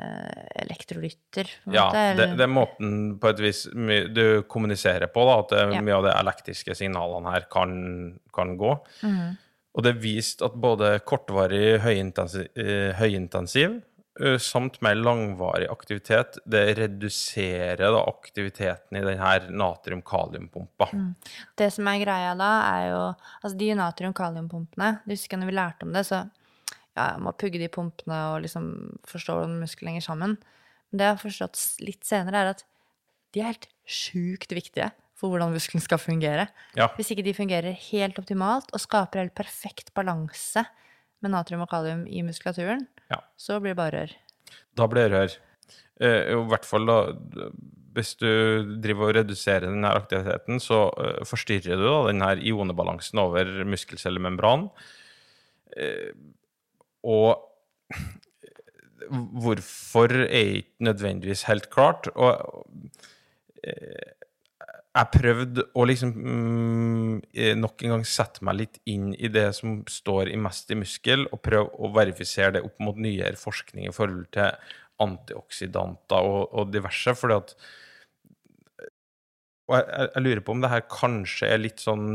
S3: eh, elektrolytter, på en
S1: Ja,
S3: måte.
S1: det, det er måten på et vis du kommuniserer på, da, at
S3: Ja.
S1: mye av de elektriske signalene her kan, kan gå.
S3: Mhm.
S1: Og det er vist at både kortvarig høyintensiv, eh, høyintensiv eh, samt mer langvarig aktivitet, det reduserer da aktiviteten i denne natrium-kaliumpumpa.
S3: Mm. Det som er greia da, er jo Altså, de natrium-kaliumpumpene Du husker når vi lærte om det, så ja, må pugge de pumpene og liksom forstå hvordan muskler henger sammen. Men det jeg har forstått litt senere, er at de er helt sjukt viktige for hvordan muskelen skal fungere.
S1: Ja.
S3: Hvis ikke de fungerer helt optimalt og skaper helt perfekt balanse med natrium og kalium i muskulaturen,
S1: Ja.
S3: så blir det bare rør.
S1: Da blir det rør. Eh, I hvert fall da, hvis du driver og reduserer denne aktiviteten, så eh, forstyrrer du da denne ionebalansen over muskelcellemembran. Eh, og hvorfor er ikke nødvendigvis helt klart. Og jeg prøvde å liksom mm, eh, nok en gang sette meg litt inn i det som står i Mest i muskel, og prøve å verifisere det opp mot nyere forskning i forhold til antioksidanter og, og diverse. fordi at og jeg, jeg, jeg lurer på om det her kanskje er litt sånn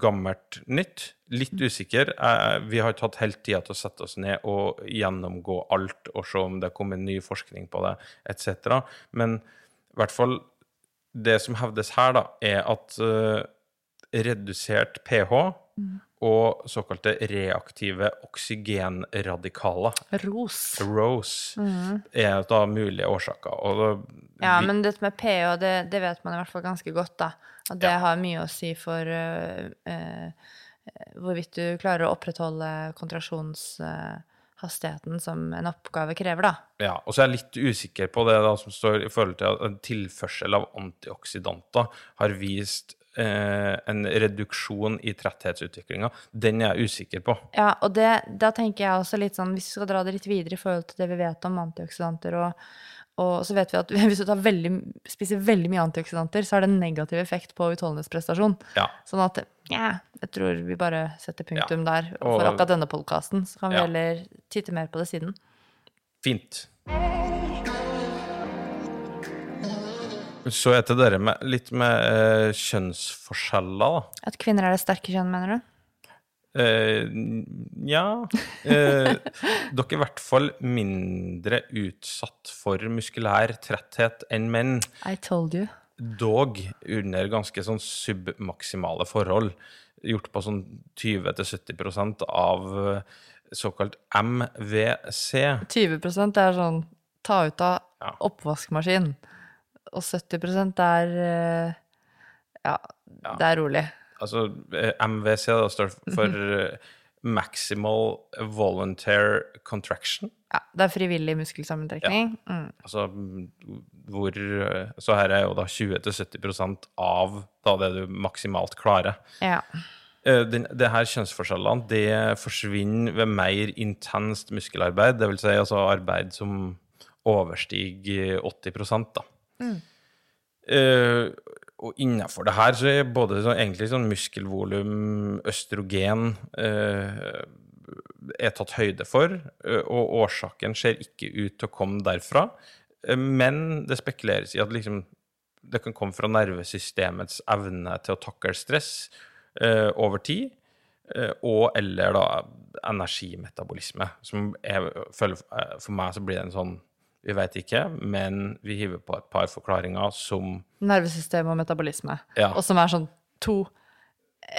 S1: gammelt nytt. Litt usikker. Jeg, vi har tatt helt tida til å sette oss ned og gjennomgå alt og se om det kommer ny forskning på det, etc. Men i hvert fall det som hevdes her, da, er at uh, redusert pH og såkalte reaktive oksygenradikaler,
S3: Ros.
S1: ROSE, er da mulige årsaker. Da,
S3: Ja,
S1: vi-
S3: men dette med pH, det, det vet man i hvert fall ganske godt, da. At det
S1: Ja.
S3: har mye å si for uh, uh, hvorvidt du klarer å opprettholde kontraksjonshastigheten som en oppgave krever, da.
S1: Ja, og så er jeg litt usikker på det da, som står i forhold til at tilførsel av antioksidanter har vist eh, en reduksjon i tretthetsutviklinga. Den er jeg usikker på.
S3: Ja, og det, da tenker jeg også litt sånn, hvis vi skal dra det litt videre i forhold til det vi vet om antioksidanter, og, og så vet vi at (laughs) hvis du tar veldig, spiser veldig mye antioksidanter, så har det en negativ effekt på utholdenhetsprestasjon.
S1: Ja,
S3: Sånn at ja, jeg tror vi bare setter punktum der
S1: og-
S3: for akkurat denne podkasten. Så kan vi
S1: Ja.
S3: heller titte mer på det siden.
S1: fint. Så er det det med, litt med eh, kjønnsforskjeller, da.
S3: At kvinner er det sterke kjønn, mener du?
S1: Eh, ja eh, (laughs) Dere er i hvert fall mindre utsatt for muskulær tretthet enn menn.
S3: I told you.
S1: Dog under ganske sånn submaksimale forhold. Gjort på sånn 20-70% av eh, såkalt MVC.
S3: 20% er sånn ta ut av
S1: Ja.
S3: oppvaskmaskin. Og 70 er ja,
S1: Ja.
S3: det er rolig.
S1: Altså eh, MVC da, står for eh, Maximal Volunteer Contraction.
S3: Ja, det er frivillig muskelsammentrekning. Mm.
S1: Altså mm, hvor eh, Så her er jo da 20-70% av da det du maksimalt klarer.
S3: Ja.
S1: Den, det her kjønnsforskjellene det forsvinner ved mer intenst muskelarbeid, det vil si altså arbeid som overstiger 80 da. Eh, og innenfor det her så er både så egentlig sånn muskelvolum, østrogen eh, er tatt høyde for, eh, og årsaken ser ikke ut til å komme derfra. Eh, men det spekuleres i at liksom, det kan komme fra nervesystemets evne til å takle stress eh, over tid, eh, og eller da energimetabolisme, som er, for meg så blir det en sånn vi vet ikke, men vi hiver på et par forklaringer som
S3: Nervesystem og metabolisme.
S1: Ja.
S3: Og som er sånn to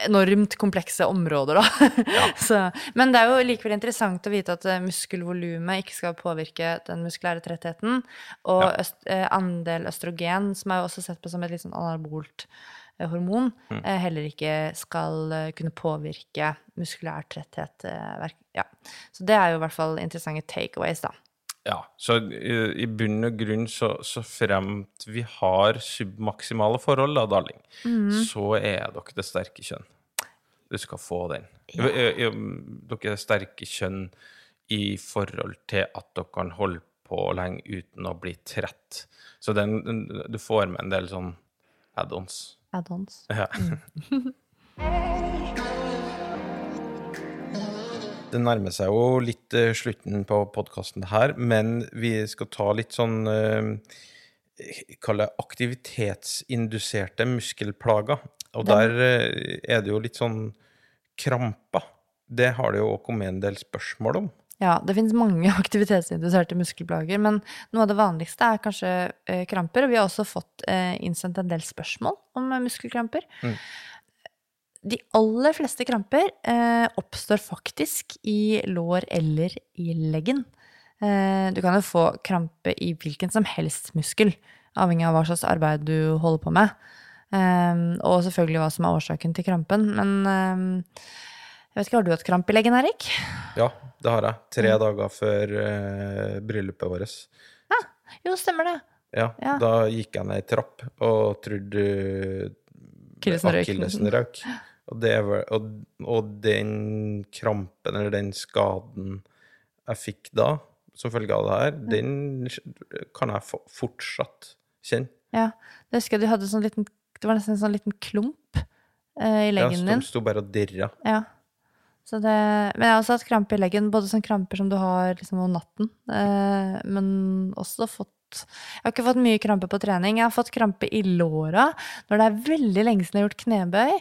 S3: enormt komplekse områder, da. (laughs) Så, men det er jo likevel interessant å vite at eh, muskelvolumet ikke skal påvirke den muskulære trettheten. Og
S1: Ja.
S3: øst, eh, andel østrogen, som er jo også sett på som et litt sånn anabolt eh, hormon,
S1: Mm.
S3: heller ikke skal kunne påvirke muskulær tretthet. ja. Så det er jo i hvert fall interessante takeaways, da.
S1: Ja, så i, i bunn og grunn så, så fremt vi har submaksimale forhold, da, darling, så er dere det sterke kjønn. Du skal få den.
S3: Ja.
S1: Eh, eh, Dere er sterke kjønn i forhold til at dere kan holde på lenge uten å bli trett. Så den, den, du får med en del sånn add-ons.
S3: Add-ons.
S1: Ja. (laughs) (laughs) Det nærmer seg jo litt eh, slutten på podkasten her, men vi skal ta litt sånn uh, Kall det aktivitetsinduserte muskelplager. Og der eh, er det jo litt sånn kramper. Det har det jo også kommet en del spørsmål om.
S3: Ja, det finnes mange (laughs) aktivitetsinduserte muskelplager, men noe av det vanligste er kanskje eh, kramper. Og vi har også fått eh, innsendt en del spørsmål om eh, muskelkramper.
S1: Mm.
S3: De aller fleste kramper eh, oppstår faktisk i lår eller i leggen. Eh, du kan jo få krampe i hvilken som helst muskel, avhengig av hva slags arbeid du holder på med. Eh, og selvfølgelig hva som er årsaken til krampen. Men ehm, jeg vet ikke, har du hatt krampe i leggen, Erik?
S1: Ja, det har jeg. Tre
S3: Mm.
S1: dager før eh, bryllupet vårt.
S3: Jo, stemmer det.
S1: Ja,
S3: Ja.
S1: da gikk jeg ned ei trapp og trodde
S3: Akillesen røyk. (laughs)
S1: Og, det og, og den krampen, eller den skaden jeg fikk da, som følge av det her, den kan jeg fortsatt kjenne.
S3: Ja, det husker jeg du hadde sånn liten Det var nesten en sånn liten klump eh, i
S1: Jeg
S3: leggen
S1: sto,
S3: den
S1: sto bare og dirra.
S3: Ja. Så det, men jeg har også hatt krampe i leggen, både sånne kramper som du har liksom om natten, eh, men også fått Jeg har ikke fått mye krampe på trening. Jeg har fått krampe i låra når det er veldig lenge siden jeg har gjort knebøy,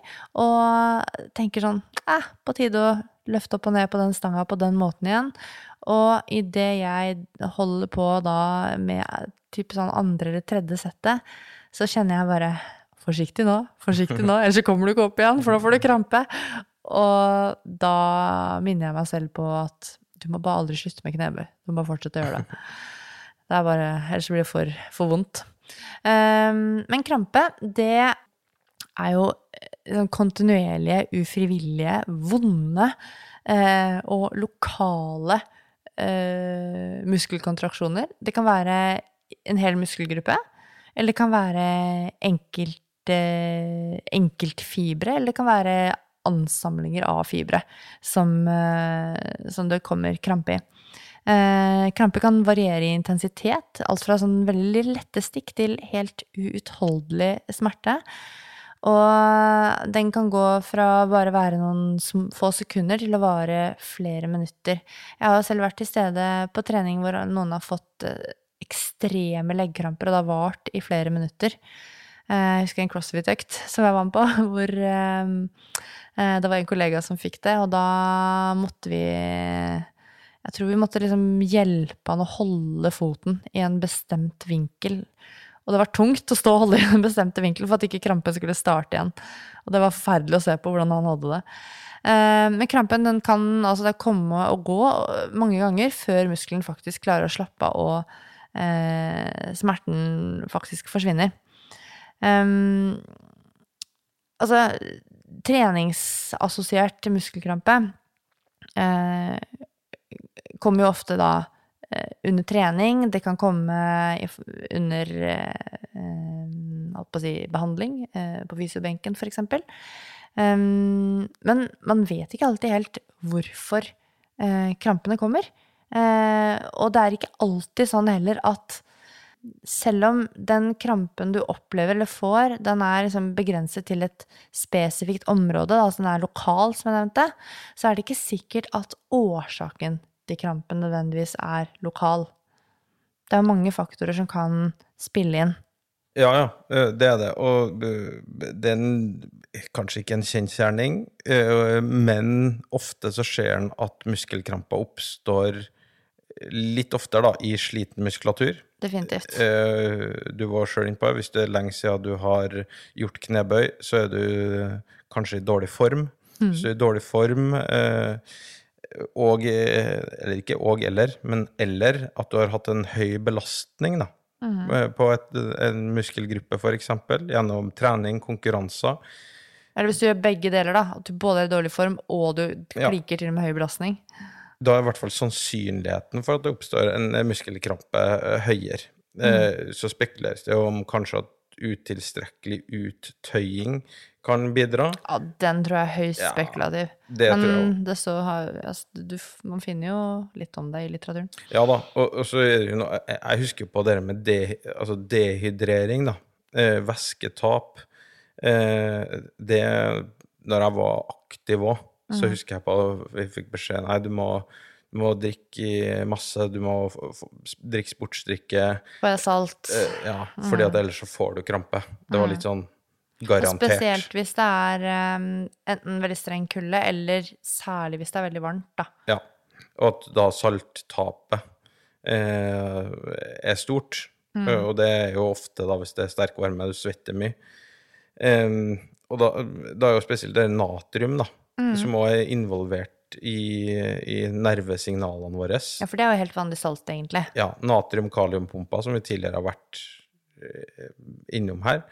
S3: og tenker sånn eh, På tide å løfte opp og ned på den stanga på den måten igjen. Og idet jeg holder på da med type sånn andre eller tredje settet, så kjenner jeg bare Forsiktig nå, forsiktig nå, ellers så kommer du ikke opp igjen, for da får du krampe. Og da minner jeg meg selv på at du må bare aldri slutte med knebøy. Du må bare fortsette å gjøre det. Det er bare, Ellers blir det for, for vondt. Ehm, men krampe, det er jo eh, sånn kontinuerlige, ufrivillige, vonde eh, og lokale eh, muskelkontraksjoner. Det kan være en hel muskelgruppe, eller det kan være enkelt enkeltfibre, eller det kan være ansamlinger av fibre som, eh, som det kommer krampe i. Eh, krampe kan variere i intensitet, alt fra sånn veldig lette stikk til helt uutholdelig smerte. Og den kan gå fra bare være noen få sekunder til å vare flere minutter. Jeg har selv vært til stede på trening hvor noen har fått eh, ekstreme leggkramper, og det har vart i flere minutter. Eh, Jeg husker en crossfit-økt som jeg var med på, (laughs) hvor eh, det var en kollega som fikk det, og da måtte vi Jeg tror vi måtte liksom hjelpe han å holde foten i en bestemt vinkel. Og det var tungt å stå og holde i den bestemte vinkelen for at ikke krampen skulle starte igjen. Og det var forferdelig å se på hvordan han hadde det. Eh, Men krampen den kan altså komme og gå mange ganger før muskelen faktisk klarer å slappe av og eh, smerten faktisk forsvinner. Um, altså, treningsassosiert muskelkrampe eh, kommer jo ofte da eh, under trening. Det kan komme under eh, holdt på å si, behandling, eh, på fysiobenken f.eks. Men man vet ikke alltid helt hvorfor krampene kommer. Og det er ikke alltid sånn heller at selv om den krampen du opplever eller får, den er liksom begrenset til et spesifikt område, altså den er lokal, som jeg nevnte, så er det ikke sikkert at årsaken til krampen nødvendigvis er lokal. Det er mange faktorer som kan spille inn.
S1: Ja, ja, eh, det er det. Og eh, det er en- kanskje ikke en kjensgjerning, eh, men ofte så ser en at muskelkramper oppstår litt oftere da, i sliten muskulatur.
S3: Definitivt.
S1: Du var sjøl innpå. Hvis det er lenge siden du har gjort knebøy, så er du kanskje i dårlig form. Så i dårlig form eh, og eh, Eller ikke og eller, men eller at du har hatt en høy belastning, da. eh, På et, en muskelgruppe, f.eks. Gjennom trening, konkurranser.
S3: Eller hvis du gjør begge deler, da. At du både er i dårlig form og du
S1: Ja.
S3: til med høy belastning.
S1: Da er i hvert fall sannsynligheten for at det oppstår en eh, muskelkrampe høyere. Eh, Så spekuleres det om kanskje at utilstrekkelig uttøying kan bidra.
S3: Ja, den tror jeg er høyst
S1: Ja,
S3: spekulativ.
S1: Det tror jeg
S3: Men det så har, altså, du, man finner jo litt om det i litteraturen.
S1: Ja da, og, og så er det jo noe Jeg husker på det med de, altså dehydrering, da. Eh, væsketap. Eh, det Når jeg var aktiv òg, så husker jeg på Vi fikk beskjed Nei, du må, du må drikke masse, du må drikke sportsdrikke.
S3: Bare salt.
S1: Eh, ja, fordi at ellers så får du krampe. Det var litt sånn garantert.
S3: Spesielt hvis det er um, enten veldig streng kulde, eller særlig hvis det er veldig varmt, da.
S1: Ja. Og at da salttapet eh, er stort. Mm. Og det er jo ofte da hvis det er sterk varme, du svetter mye. Um, og da, da er jo spesielt det natrium, da, som også er involvert i, i nervesignalene våre.
S3: Ja, for det er jo helt vanlig salt, egentlig.
S1: Ja, natrium-kaliumpumpa, som vi tidligere har vært eh, innom her.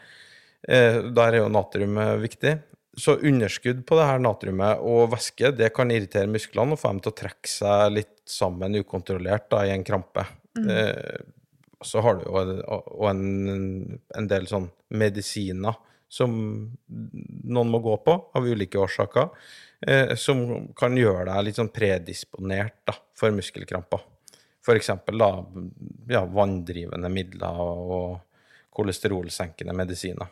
S1: Eh, der er jo natrium viktig. Så underskudd på det her natriumet og væske det kan irritere musklene og få dem til å trekke seg litt sammen ukontrollert da, i en krampe. Eh, så har du jo en, en del sånn medisiner som noen må gå på av ulike årsaker, eh, som kan gjøre deg litt sånn predisponert da, for muskelkramper. For eksempel da, ja, vanndrivende midler og kolesterolsenkende medisiner.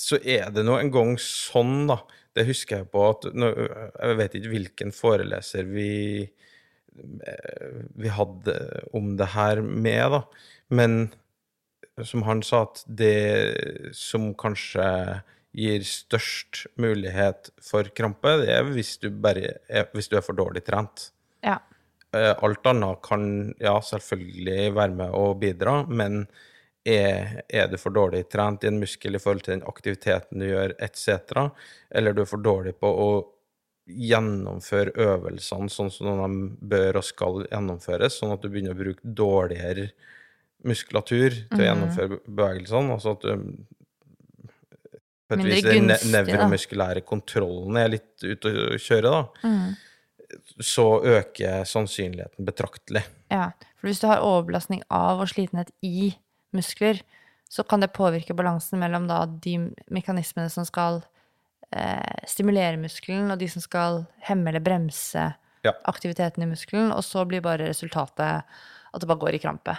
S1: Så er det nå en gang sånn, da Det husker jeg på at nå, Jeg vet ikke hvilken foreleser vi eh, vi hadde om det her med, da. Men som han sa, at det som kanskje gir størst mulighet for krampe, det er hvis du, bare er, hvis du er for dårlig trent.
S3: Ja.
S1: Eh, Alt annet kan ja, selvfølgelig være med å bidra, men er, er du for dårlig trent i en muskel i forhold til den aktiviteten du gjør, etc., eller du er for dårlig på å gjennomføre øvelsene sånn som de bør og skal gjennomføres, sånn at du begynner å bruke dårligere muskulatur til å gjennomføre bevegelsene, altså at du på et vis den nevromuskulære kontrollen er litt ute å kjøre, da, så øker sannsynligheten betraktelig.
S3: Ja, for hvis du har overbelastning av og slitenhet i muskler, så kan det påvirke balansen mellom da de mekanismene som skal eh, stimulere muskelen, og de som skal hemme eller bremse
S1: Ja.
S3: aktiviteten i muskelen, og så blir bare resultatet at det bare går i krampe.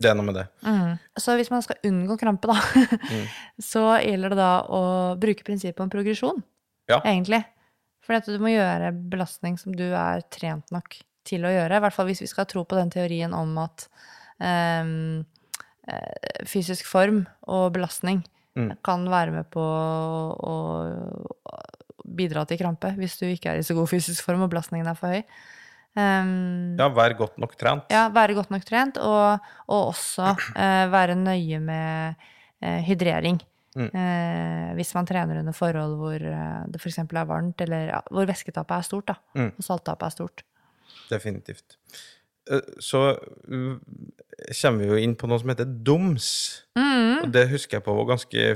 S1: Det er noe med det.
S3: Så hvis man skal unngå krampe, da,
S1: Mm. (laughs)
S3: så gjelder det da å bruke prinsippet om progresjon,
S1: Ja.
S3: egentlig. For at du må gjøre belastning som du er trent nok til å gjøre. I hvert fall hvis vi skal tro på den teorien om at eh, fysisk form og belastning
S1: Mm.
S3: kan være med på å, å bidra til krampe hvis du ikke er i så god fysisk form og belastningen er for høy. Um,
S1: Ja, være godt nok trent.
S3: ja, være godt nok trent, og, og også uh, være nøye med uh, hydrering.
S1: Mm.
S3: Uh, hvis man trener under forhold hvor eh, det f.eks. er varmt, eller hvor væsketapet er stort, da,
S1: Mm.
S3: og salttapet er stort.
S1: Definitivt. Eh, Så uh, kommer vi jo inn på noe som heter doms.
S3: Mm.
S1: Og det husker jeg på var ganske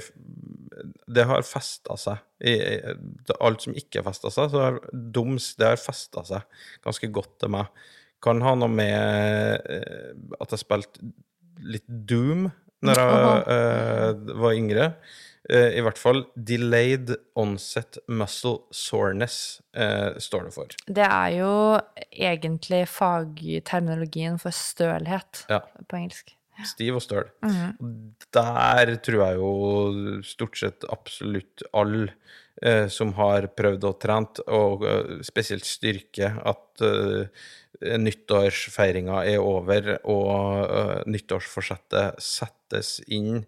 S1: Det har festa seg. I, i- alt som ikke har festa seg, så har doms det har festa seg ganske godt til meg. Kan ha noe med eh, at jeg spilte litt Doom når jeg uh, var yngre. Eh, I hvert fall Delayed Onset Muscle Soreness eh, står det for.
S3: Det er jo egentlig fagterminologien for stølhet
S1: Ja.
S3: på engelsk.
S1: Stiv og støl.
S3: Mhm.
S1: Der tror jeg jo stort sett absolutt alle eh, som har prøvd og trent, og uh, spesielt styrke, at uh, nyttårsfeiringa er over, og uh, nyttårsforsettet settes inn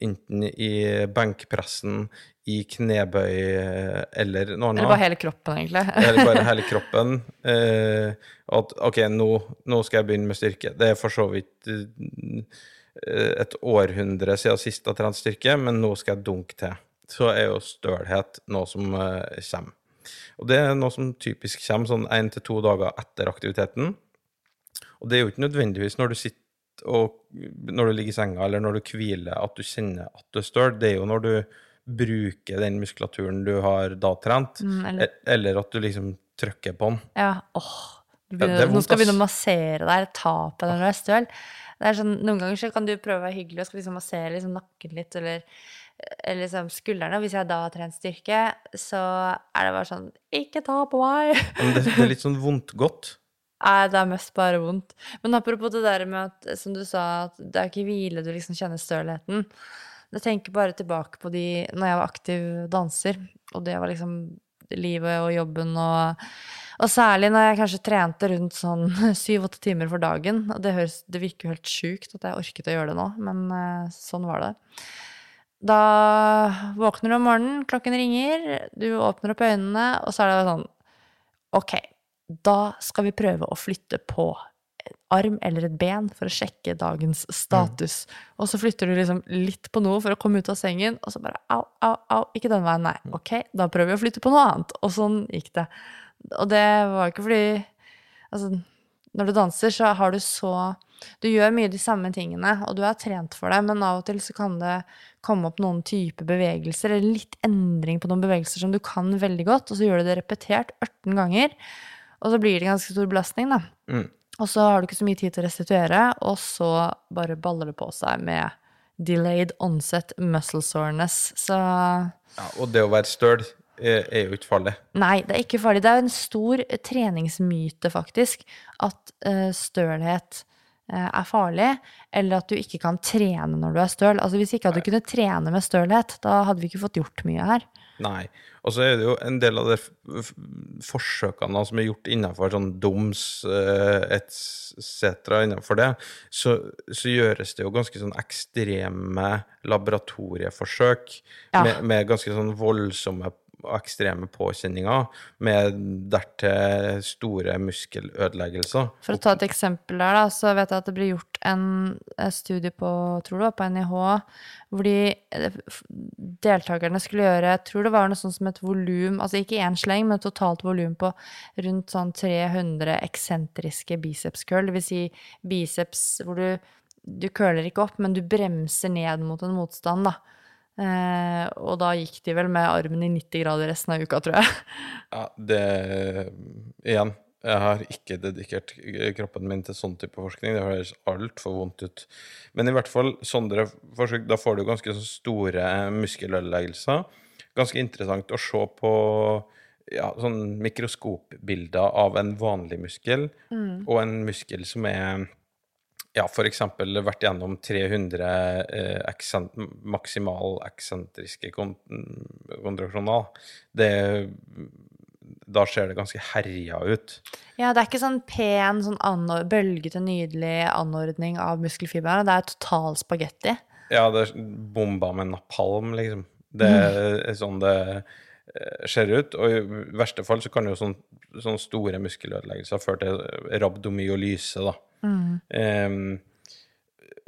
S1: enten i benkpressen, i knebøy eh, eller noe annet.
S3: Eller bare hele kroppen, egentlig. (laughs)
S1: Eller bare hele (laughs) kroppen. Eh, at OK, nå, nå skal jeg begynne med styrke. Det er for så vidt eh, et århundre siden sist jeg trente styrke, men nå skal jeg dunke til. Så er jo stølhet noe som eh, kommer. Og det er noe som typisk kommer sånn én til to dager etter aktiviteten. Og det er jo ikke nødvendigvis når du sitter og når du ligger i senga eller når du hviler at du kjenner at du er støl. Det er jo når du bruker den muskulaturen du har da trent,
S3: Mm, eller-
S1: e- eller at du liksom trykker på den.
S3: Ja, åh. Begynner,
S1: Ja, vondt,
S3: nå skal jeg begynne å massere deg, ta på deg når du er støl. Det er sånn, noen ganger så kan du prøve å være hyggelig og skal liksom massere liksom nakken litt, eller, eller liksom skuldrene. Hvis jeg da har trent styrke, så er det bare sånn Ikke ta på meg!
S1: Det, det er litt sånn vondt godt.
S3: Nei, det er mest bare vondt. Men apropos det der med at, som du sa, at det er ikke hvile du liksom kjenner stølheten. Jeg tenker bare tilbake på de når jeg var aktiv danser, og det var liksom livet og jobben og Og særlig når jeg kanskje trente rundt sånn (laughs) syv-åtte timer for dagen. Og det, høres, det virker jo helt sjukt at jeg orket å gjøre det nå, men eh, sånn var det. Da våkner du om morgenen, klokken ringer, du åpner opp øynene, og så er det sånn Ok, da skal vi prøve å flytte på en arm eller et ben for å sjekke dagens status. Og så flytter du liksom litt på noe for å komme ut av sengen, og så bare au, au, au, ikke den veien, nei. Ok, da prøver vi å flytte på noe annet. Og sånn gikk det. Og det var ikke fordi Altså, når du danser, så har du så Du gjør mye de samme tingene, og du er trent for det, men av og til så kan det komme opp noen type bevegelser, eller litt endring på noen bevegelser som du kan veldig godt, og så gjør du det repetert 18 ganger, og så blir det ganske stor belastning, da.
S1: Mm.
S3: Og så har du ikke så mye tid til å restituere, og så bare baller det på seg med delayed onset muscle soreness. Så
S1: Ja, og det å være støl er, er jo ikke farlig.
S3: Nei, det er ikke farlig. Det er jo en stor treningsmyte, faktisk, at eh, stølhet eh, er farlig, eller at du ikke kan trene når du er støl. Altså Hvis ikke hadde du kunne trene med stølhet, da hadde vi ikke fått gjort mye her.
S1: Nei. Og så er det jo en del av de forsøkene som er gjort innenfor sånn doms eh, etc. innenfor det, så, så gjøres det jo ganske sånn ekstreme laboratorieforsøk
S3: Ja.
S1: med, med ganske sånn voldsomme ekstreme påkjenninger, med dertil store muskelødeleggelser.
S3: For å ta et eksempel der, da, så vet jeg at det ble gjort en eh, studie på, tror det var på NIH, hvor de eh, deltakerne skulle gjøre, jeg tror det var noe sånt som et volum, altså ikke én sleng, men et totalt volum på rundt sånn 300 eksentriske biceps curl, vil si biceps hvor du, du curler ikke opp, men du bremser ned mot en motstand, da. Eh, og da gikk de vel med armen i 90 grader resten av uka, tror jeg.
S1: Ja, det Igjen, jeg har ikke dedikert kroppen min til sånn type forskning. Det høres altfor vondt ut. Men i hvert fall sånne forsøk, da får du ganske store muskelødeleggelser. Ganske interessant å se på ja, sånn mikroskopbilder av en vanlig muskel og en muskel som er ja, eksempel vært gjennom 300 eh, eksent, maksimal eksentriske kon kontraksjoner. Det, da ser det ganske herja ut.
S3: Ja, det er ikke sånn pen, sånn anor bølgete, nydelig anordning av muskelfibrene. Det er total spagetti.
S1: Ja, det er bomba med napalm, liksom. Det er sånn det eh, ser ut. Og i verste fall så kan jo sånn, sånne store muskelødeleggelser føre til rabdomyolyse, da. Em,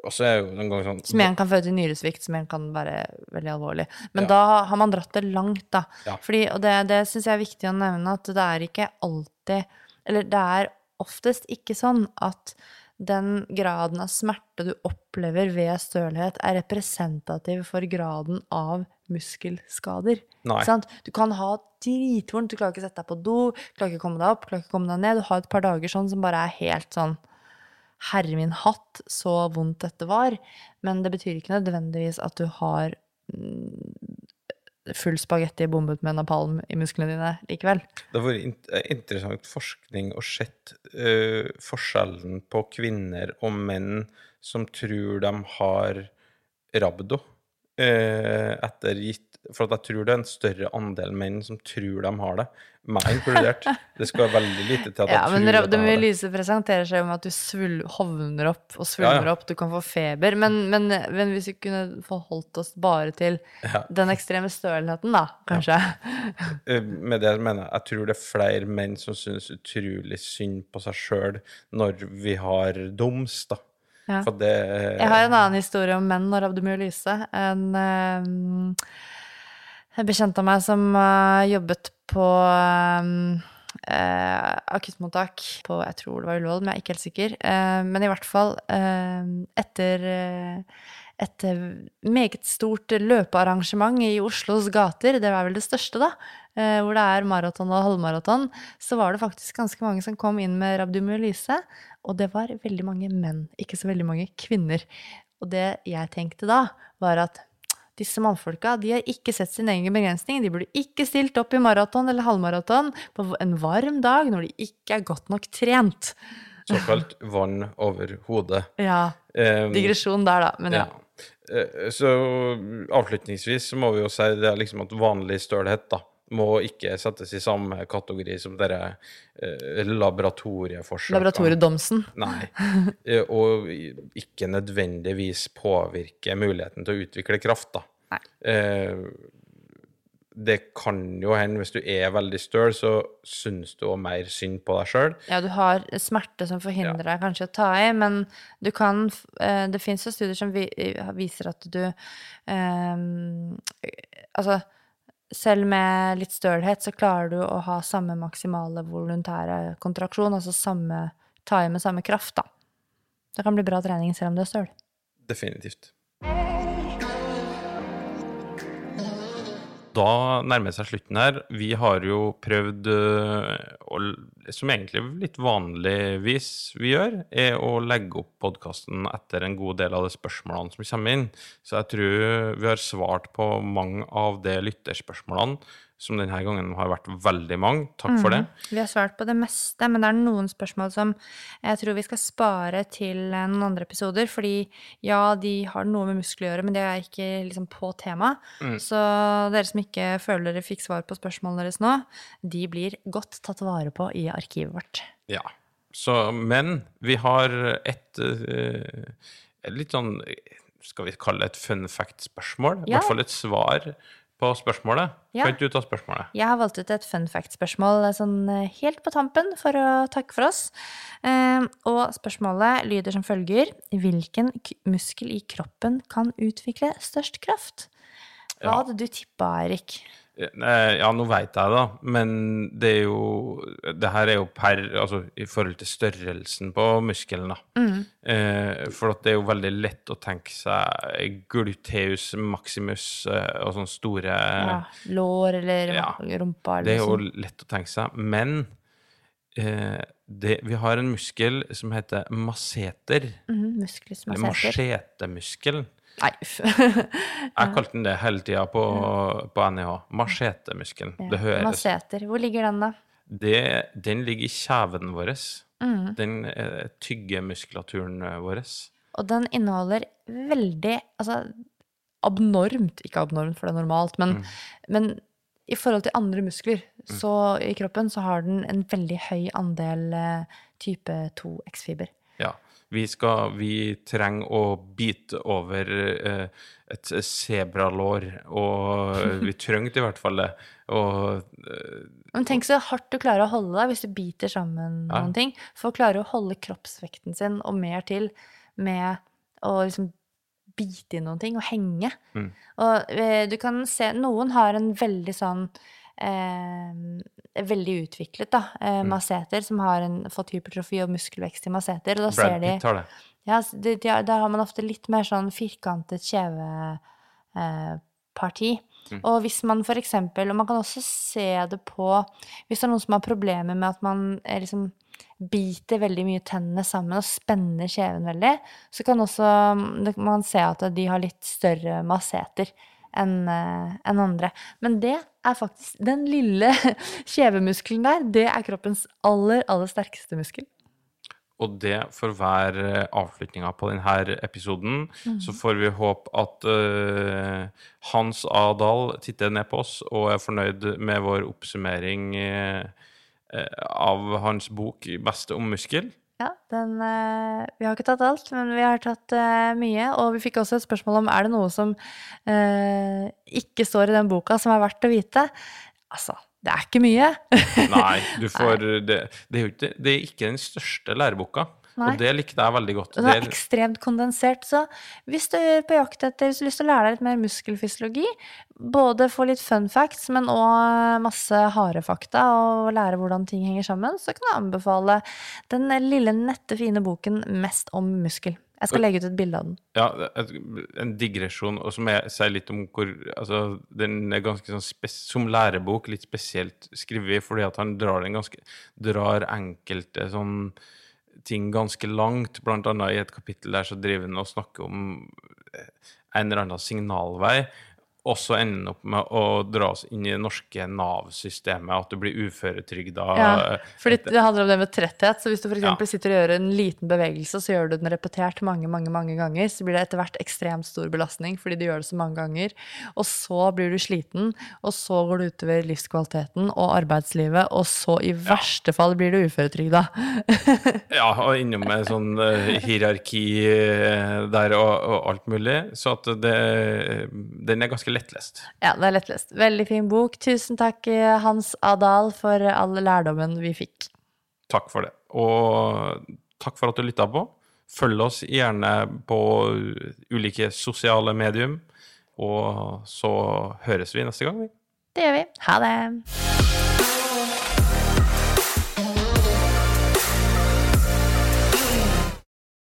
S1: og så er jo en ganger sånn
S3: Som igjen kan føre til nyresvikt, som igjen kan være veldig alvorlig. Men
S1: Ja.
S3: da har man dratt det langt, da.
S1: Ja.
S3: Fordi, og det, det syns jeg er viktig å nevne, at det er ikke alltid Eller det er oftest ikke sånn at den graden av smerte du opplever ved stølhet, er representativ for graden av muskelskader. Du kan ha dritvondt, du klarer ikke å sette deg på do, klarer ikke å komme deg opp, klarer ikke å komme deg ned. Du har et par dager sånn som bare er helt sånn Herre min hatt, så vondt dette var. Men det betyr ikke nødvendigvis at du har mm, full spagetti bombet med napalm i musklene dine likevel.
S1: Det har vært eh, interessant forskning og sett uh, forskjellen på kvinner og menn som tror de har rabdo, eh, etter gitt For at jeg tror det er en større andel menn som tror de har det, meg inkludert. Det skal veldig lite til at
S3: Ja, jeg
S1: tror men, det. det.
S3: lyset presenterer seg om at du svul hovner opp og svulmer
S1: Ja, ja.
S3: opp, du kan få feber. Men, men, men hvis vi kunne forholdt oss bare til den ekstreme stølheten, da, kanskje.
S1: Eh, Med det mener jeg jeg tror det er flere menn som synes utrolig synd på seg sjøl når vi har doms, da.
S3: Ja.
S1: For det
S3: Jeg har en annen historie om menn og rabdomyolyse. En um, bekjent av meg som uh, jobbet på eh, akuttmottak på jeg tror det var Ullevål, men jeg er ikke helt sikker. Eh, men i hvert fall etter et eh, meget stort løpearrangement i Oslos gater, det var vel det største, da, eh, hvor det er maraton og halvmaraton, så var det faktisk ganske mange som kom inn med rabdomyolyse. Og det var veldig mange menn, ikke så veldig mange kvinner. Og det jeg tenkte da, var at disse mannfolka de har ikke sett sin egen begrensning. De burde ikke stilt opp i maraton eller halvmaraton på en varm dag når de ikke er godt nok trent.
S1: såkalt vann over hodet.
S3: Ja, digresjon der, da. Men ja.
S1: Ja. Eh, Så avslutningsvis så må vi jo si det er liksom at vanlig stølhet da, må ikke settes i samme kategori som dere eh, laboratorieforsøkene.
S3: Laboratoriedomsen.
S1: Nei. Eh, Og ikke nødvendigvis påvirke muligheten til å utvikle kraft, da.
S3: Nei.
S1: Eh, det kan jo hende, hvis du er veldig støl, så syns du òg mer synd på deg sjøl.
S3: Ja, du har smerte som forhindrer deg kanskje å ta i, men du kan eh, Det fins jo studier som viser at du um, Altså, selv med litt stølhet så klarer du å ha samme maksimale voluntære kontraksjon, altså samme Ta i med samme kraft, da. Det kan bli bra trening selv om du er støl.
S4: Definitivt.
S1: Da nærmer det seg slutten her. Vi har jo prøvd, å, som egentlig litt vanligvis vi gjør, er å legge opp podkasten etter en god del av de spørsmålene som kommer inn. Så jeg tror vi har svart på mange av de lytterspørsmålene, som denne gangen har vært veldig mange. Takk for det.
S3: Vi har svart på det meste, men det er noen spørsmål som jeg tror vi skal spare til eh, noen andre episoder. Fordi ja, de har noe med muskler å gjøre, men det er ikke liksom på tema. Så dere som ikke føler dere fikk svar på spørsmålene deres nå, de blir godt tatt vare på i arkivet vårt.
S1: Ja. Så, men vi har et, øh, et litt sånn Skal vi kalle det et fun fact-spørsmål? I
S3: Ja.
S1: hvert fall et svar på spørsmålet.
S3: Ja.
S1: Kan ikke du ta spørsmålet?
S3: Jeg har valgt ut et fun fact-spørsmål sånn eh, helt på tampen for å takke for oss. Eh, og spørsmålet lyder som følger Hvilken muskel i kroppen kan utvikle størst kraft? Hva hadde du tippa, Eirik?
S1: Eh, Ja, nå veit jeg det, men det er jo Det her er jo per Altså i forhold til størrelsen på muskelen, da.
S3: Mm.
S1: Eh, for det er jo veldig lett å tenke seg gluteus maximus eh, og sånne store
S3: Ja, lår eller
S1: Ja.
S3: rumpa
S1: Det er jo lett å tenke seg. Men eh, det, vi har en muskel som heter masseter.
S3: Mm,
S1: Eller
S3: er seter.
S1: machetemuskel.
S3: Nei, uff. (laughs)
S1: Jeg kalte den det hele tida på, på NIH. Machetemuskelen.
S3: Ja,
S1: Det høres
S3: Macheter. Hvor ligger den, da?
S1: det, Den ligger i kjeven vår.
S3: Mm.
S1: Den eh, tygger muskulaturen eh, vår.
S3: Og den inneholder veldig Altså abnormt Ikke abnormt, for det er normalt, men,
S1: Mm.
S3: men i forhold til andre muskler så i kroppen, så har den en veldig høy andel eh, type 2X-fiber.
S1: Vi, skal, vi trenger å bite over eh, et sebralår, og vi trengte i hvert fall det. Og eh,
S3: Men tenk så hardt du klarer å holde deg hvis du biter sammen
S1: Ja.
S3: noen ting. For å klare å holde kroppsvekten sin og mer til med å liksom bite i noen ting og henge.
S1: Mm.
S3: Og eh, du kan se Noen har en veldig sånn eh, Veldig utviklet da, eh,
S1: Mm.
S3: masseter, som har en, fått hypertrofi og muskelvekst i masseter. Og da ser de
S1: Pitt har det.
S3: ja, de, de, Da har man ofte litt mer sånn firkantet kjeveparti. Eh.
S1: Mm.
S3: Og hvis man for eksempel Og man kan også se det på Hvis det er noen som har problemer med at man eh, liksom biter veldig mye tennene sammen og spenner kjeven veldig, så kan også mm, man se at de har litt større masseter enn en andre. Men det er faktisk Den lille (laughs) kjevemuskelen der, det er kroppens aller, aller sterkeste muskel.
S1: Og det for hver avslutninga på denne episoden.
S3: Mm.
S1: Så får vi håpe at uh, Hans A. Dahl titter ned på oss og er fornøyd med vår oppsummering eh, eh, av hans bok 'Beste om muskel'.
S3: Ja, den, eh, vi har ikke tatt alt, men vi har tatt eh, mye. Og vi fikk også et spørsmål om er det noe som eh, ikke står i den boka som er verdt å vite. Altså, det er ikke mye.
S1: Nei, du (laughs) får det, det, er ikke, det er ikke den største læreboka.
S3: Nei.
S1: Og det likte jeg veldig godt.
S3: Det er ekstremt kondensert, så hvis du er på jakt etter hvis du har lyst til å lære deg litt mer muskelfysiologi, både få litt fun facts, men òg masse harde fakta, og lære hvordan ting henger sammen, så kan jeg anbefale den lille, nette, fine boken Mest om muskel. Jeg skal legge ut et bilde av den.
S1: Ja, en digresjon og som jeg sier litt om hvor altså, Den er ganske sånn som lærebok litt spesielt skrevet, fordi at han drar den ganske Drar enkelte sånn ting ganske langt. Blant annet i et kapittel der så driver han og snakker om eh, en eller annen signalvei. Og så ender opp med å dra oss inn i det norske Nav-systemet, at du blir uføretrygda.
S3: Ja,
S1: for
S3: fordi det handler om det med tretthet. Så hvis du f.eks.
S1: Ja.
S3: sitter og gjør en liten bevegelse, så gjør du den repetert mange, mange, mange ganger, så blir det etter hvert ekstremt stor belastning fordi du gjør det så mange ganger. Og så blir du sliten, og så går det utover livskvaliteten og arbeidslivet, og så i verste fall blir du uføretrygda. (laughs)
S1: Ja, og innom med sånn eh, hierarki eh, der og, og alt mulig. Så at det Den er ganske lettlest.
S3: Ja, det er lettlest. Veldig fin bok. Tusen takk, eh, Hans Adal, for all lærdommen vi fikk.
S1: Takk for det. Og takk for at du lytta på. Følg oss gjerne på ulike sosiale medium. Og så høres vi neste gang. vi.
S3: Det gjør vi. Ha det.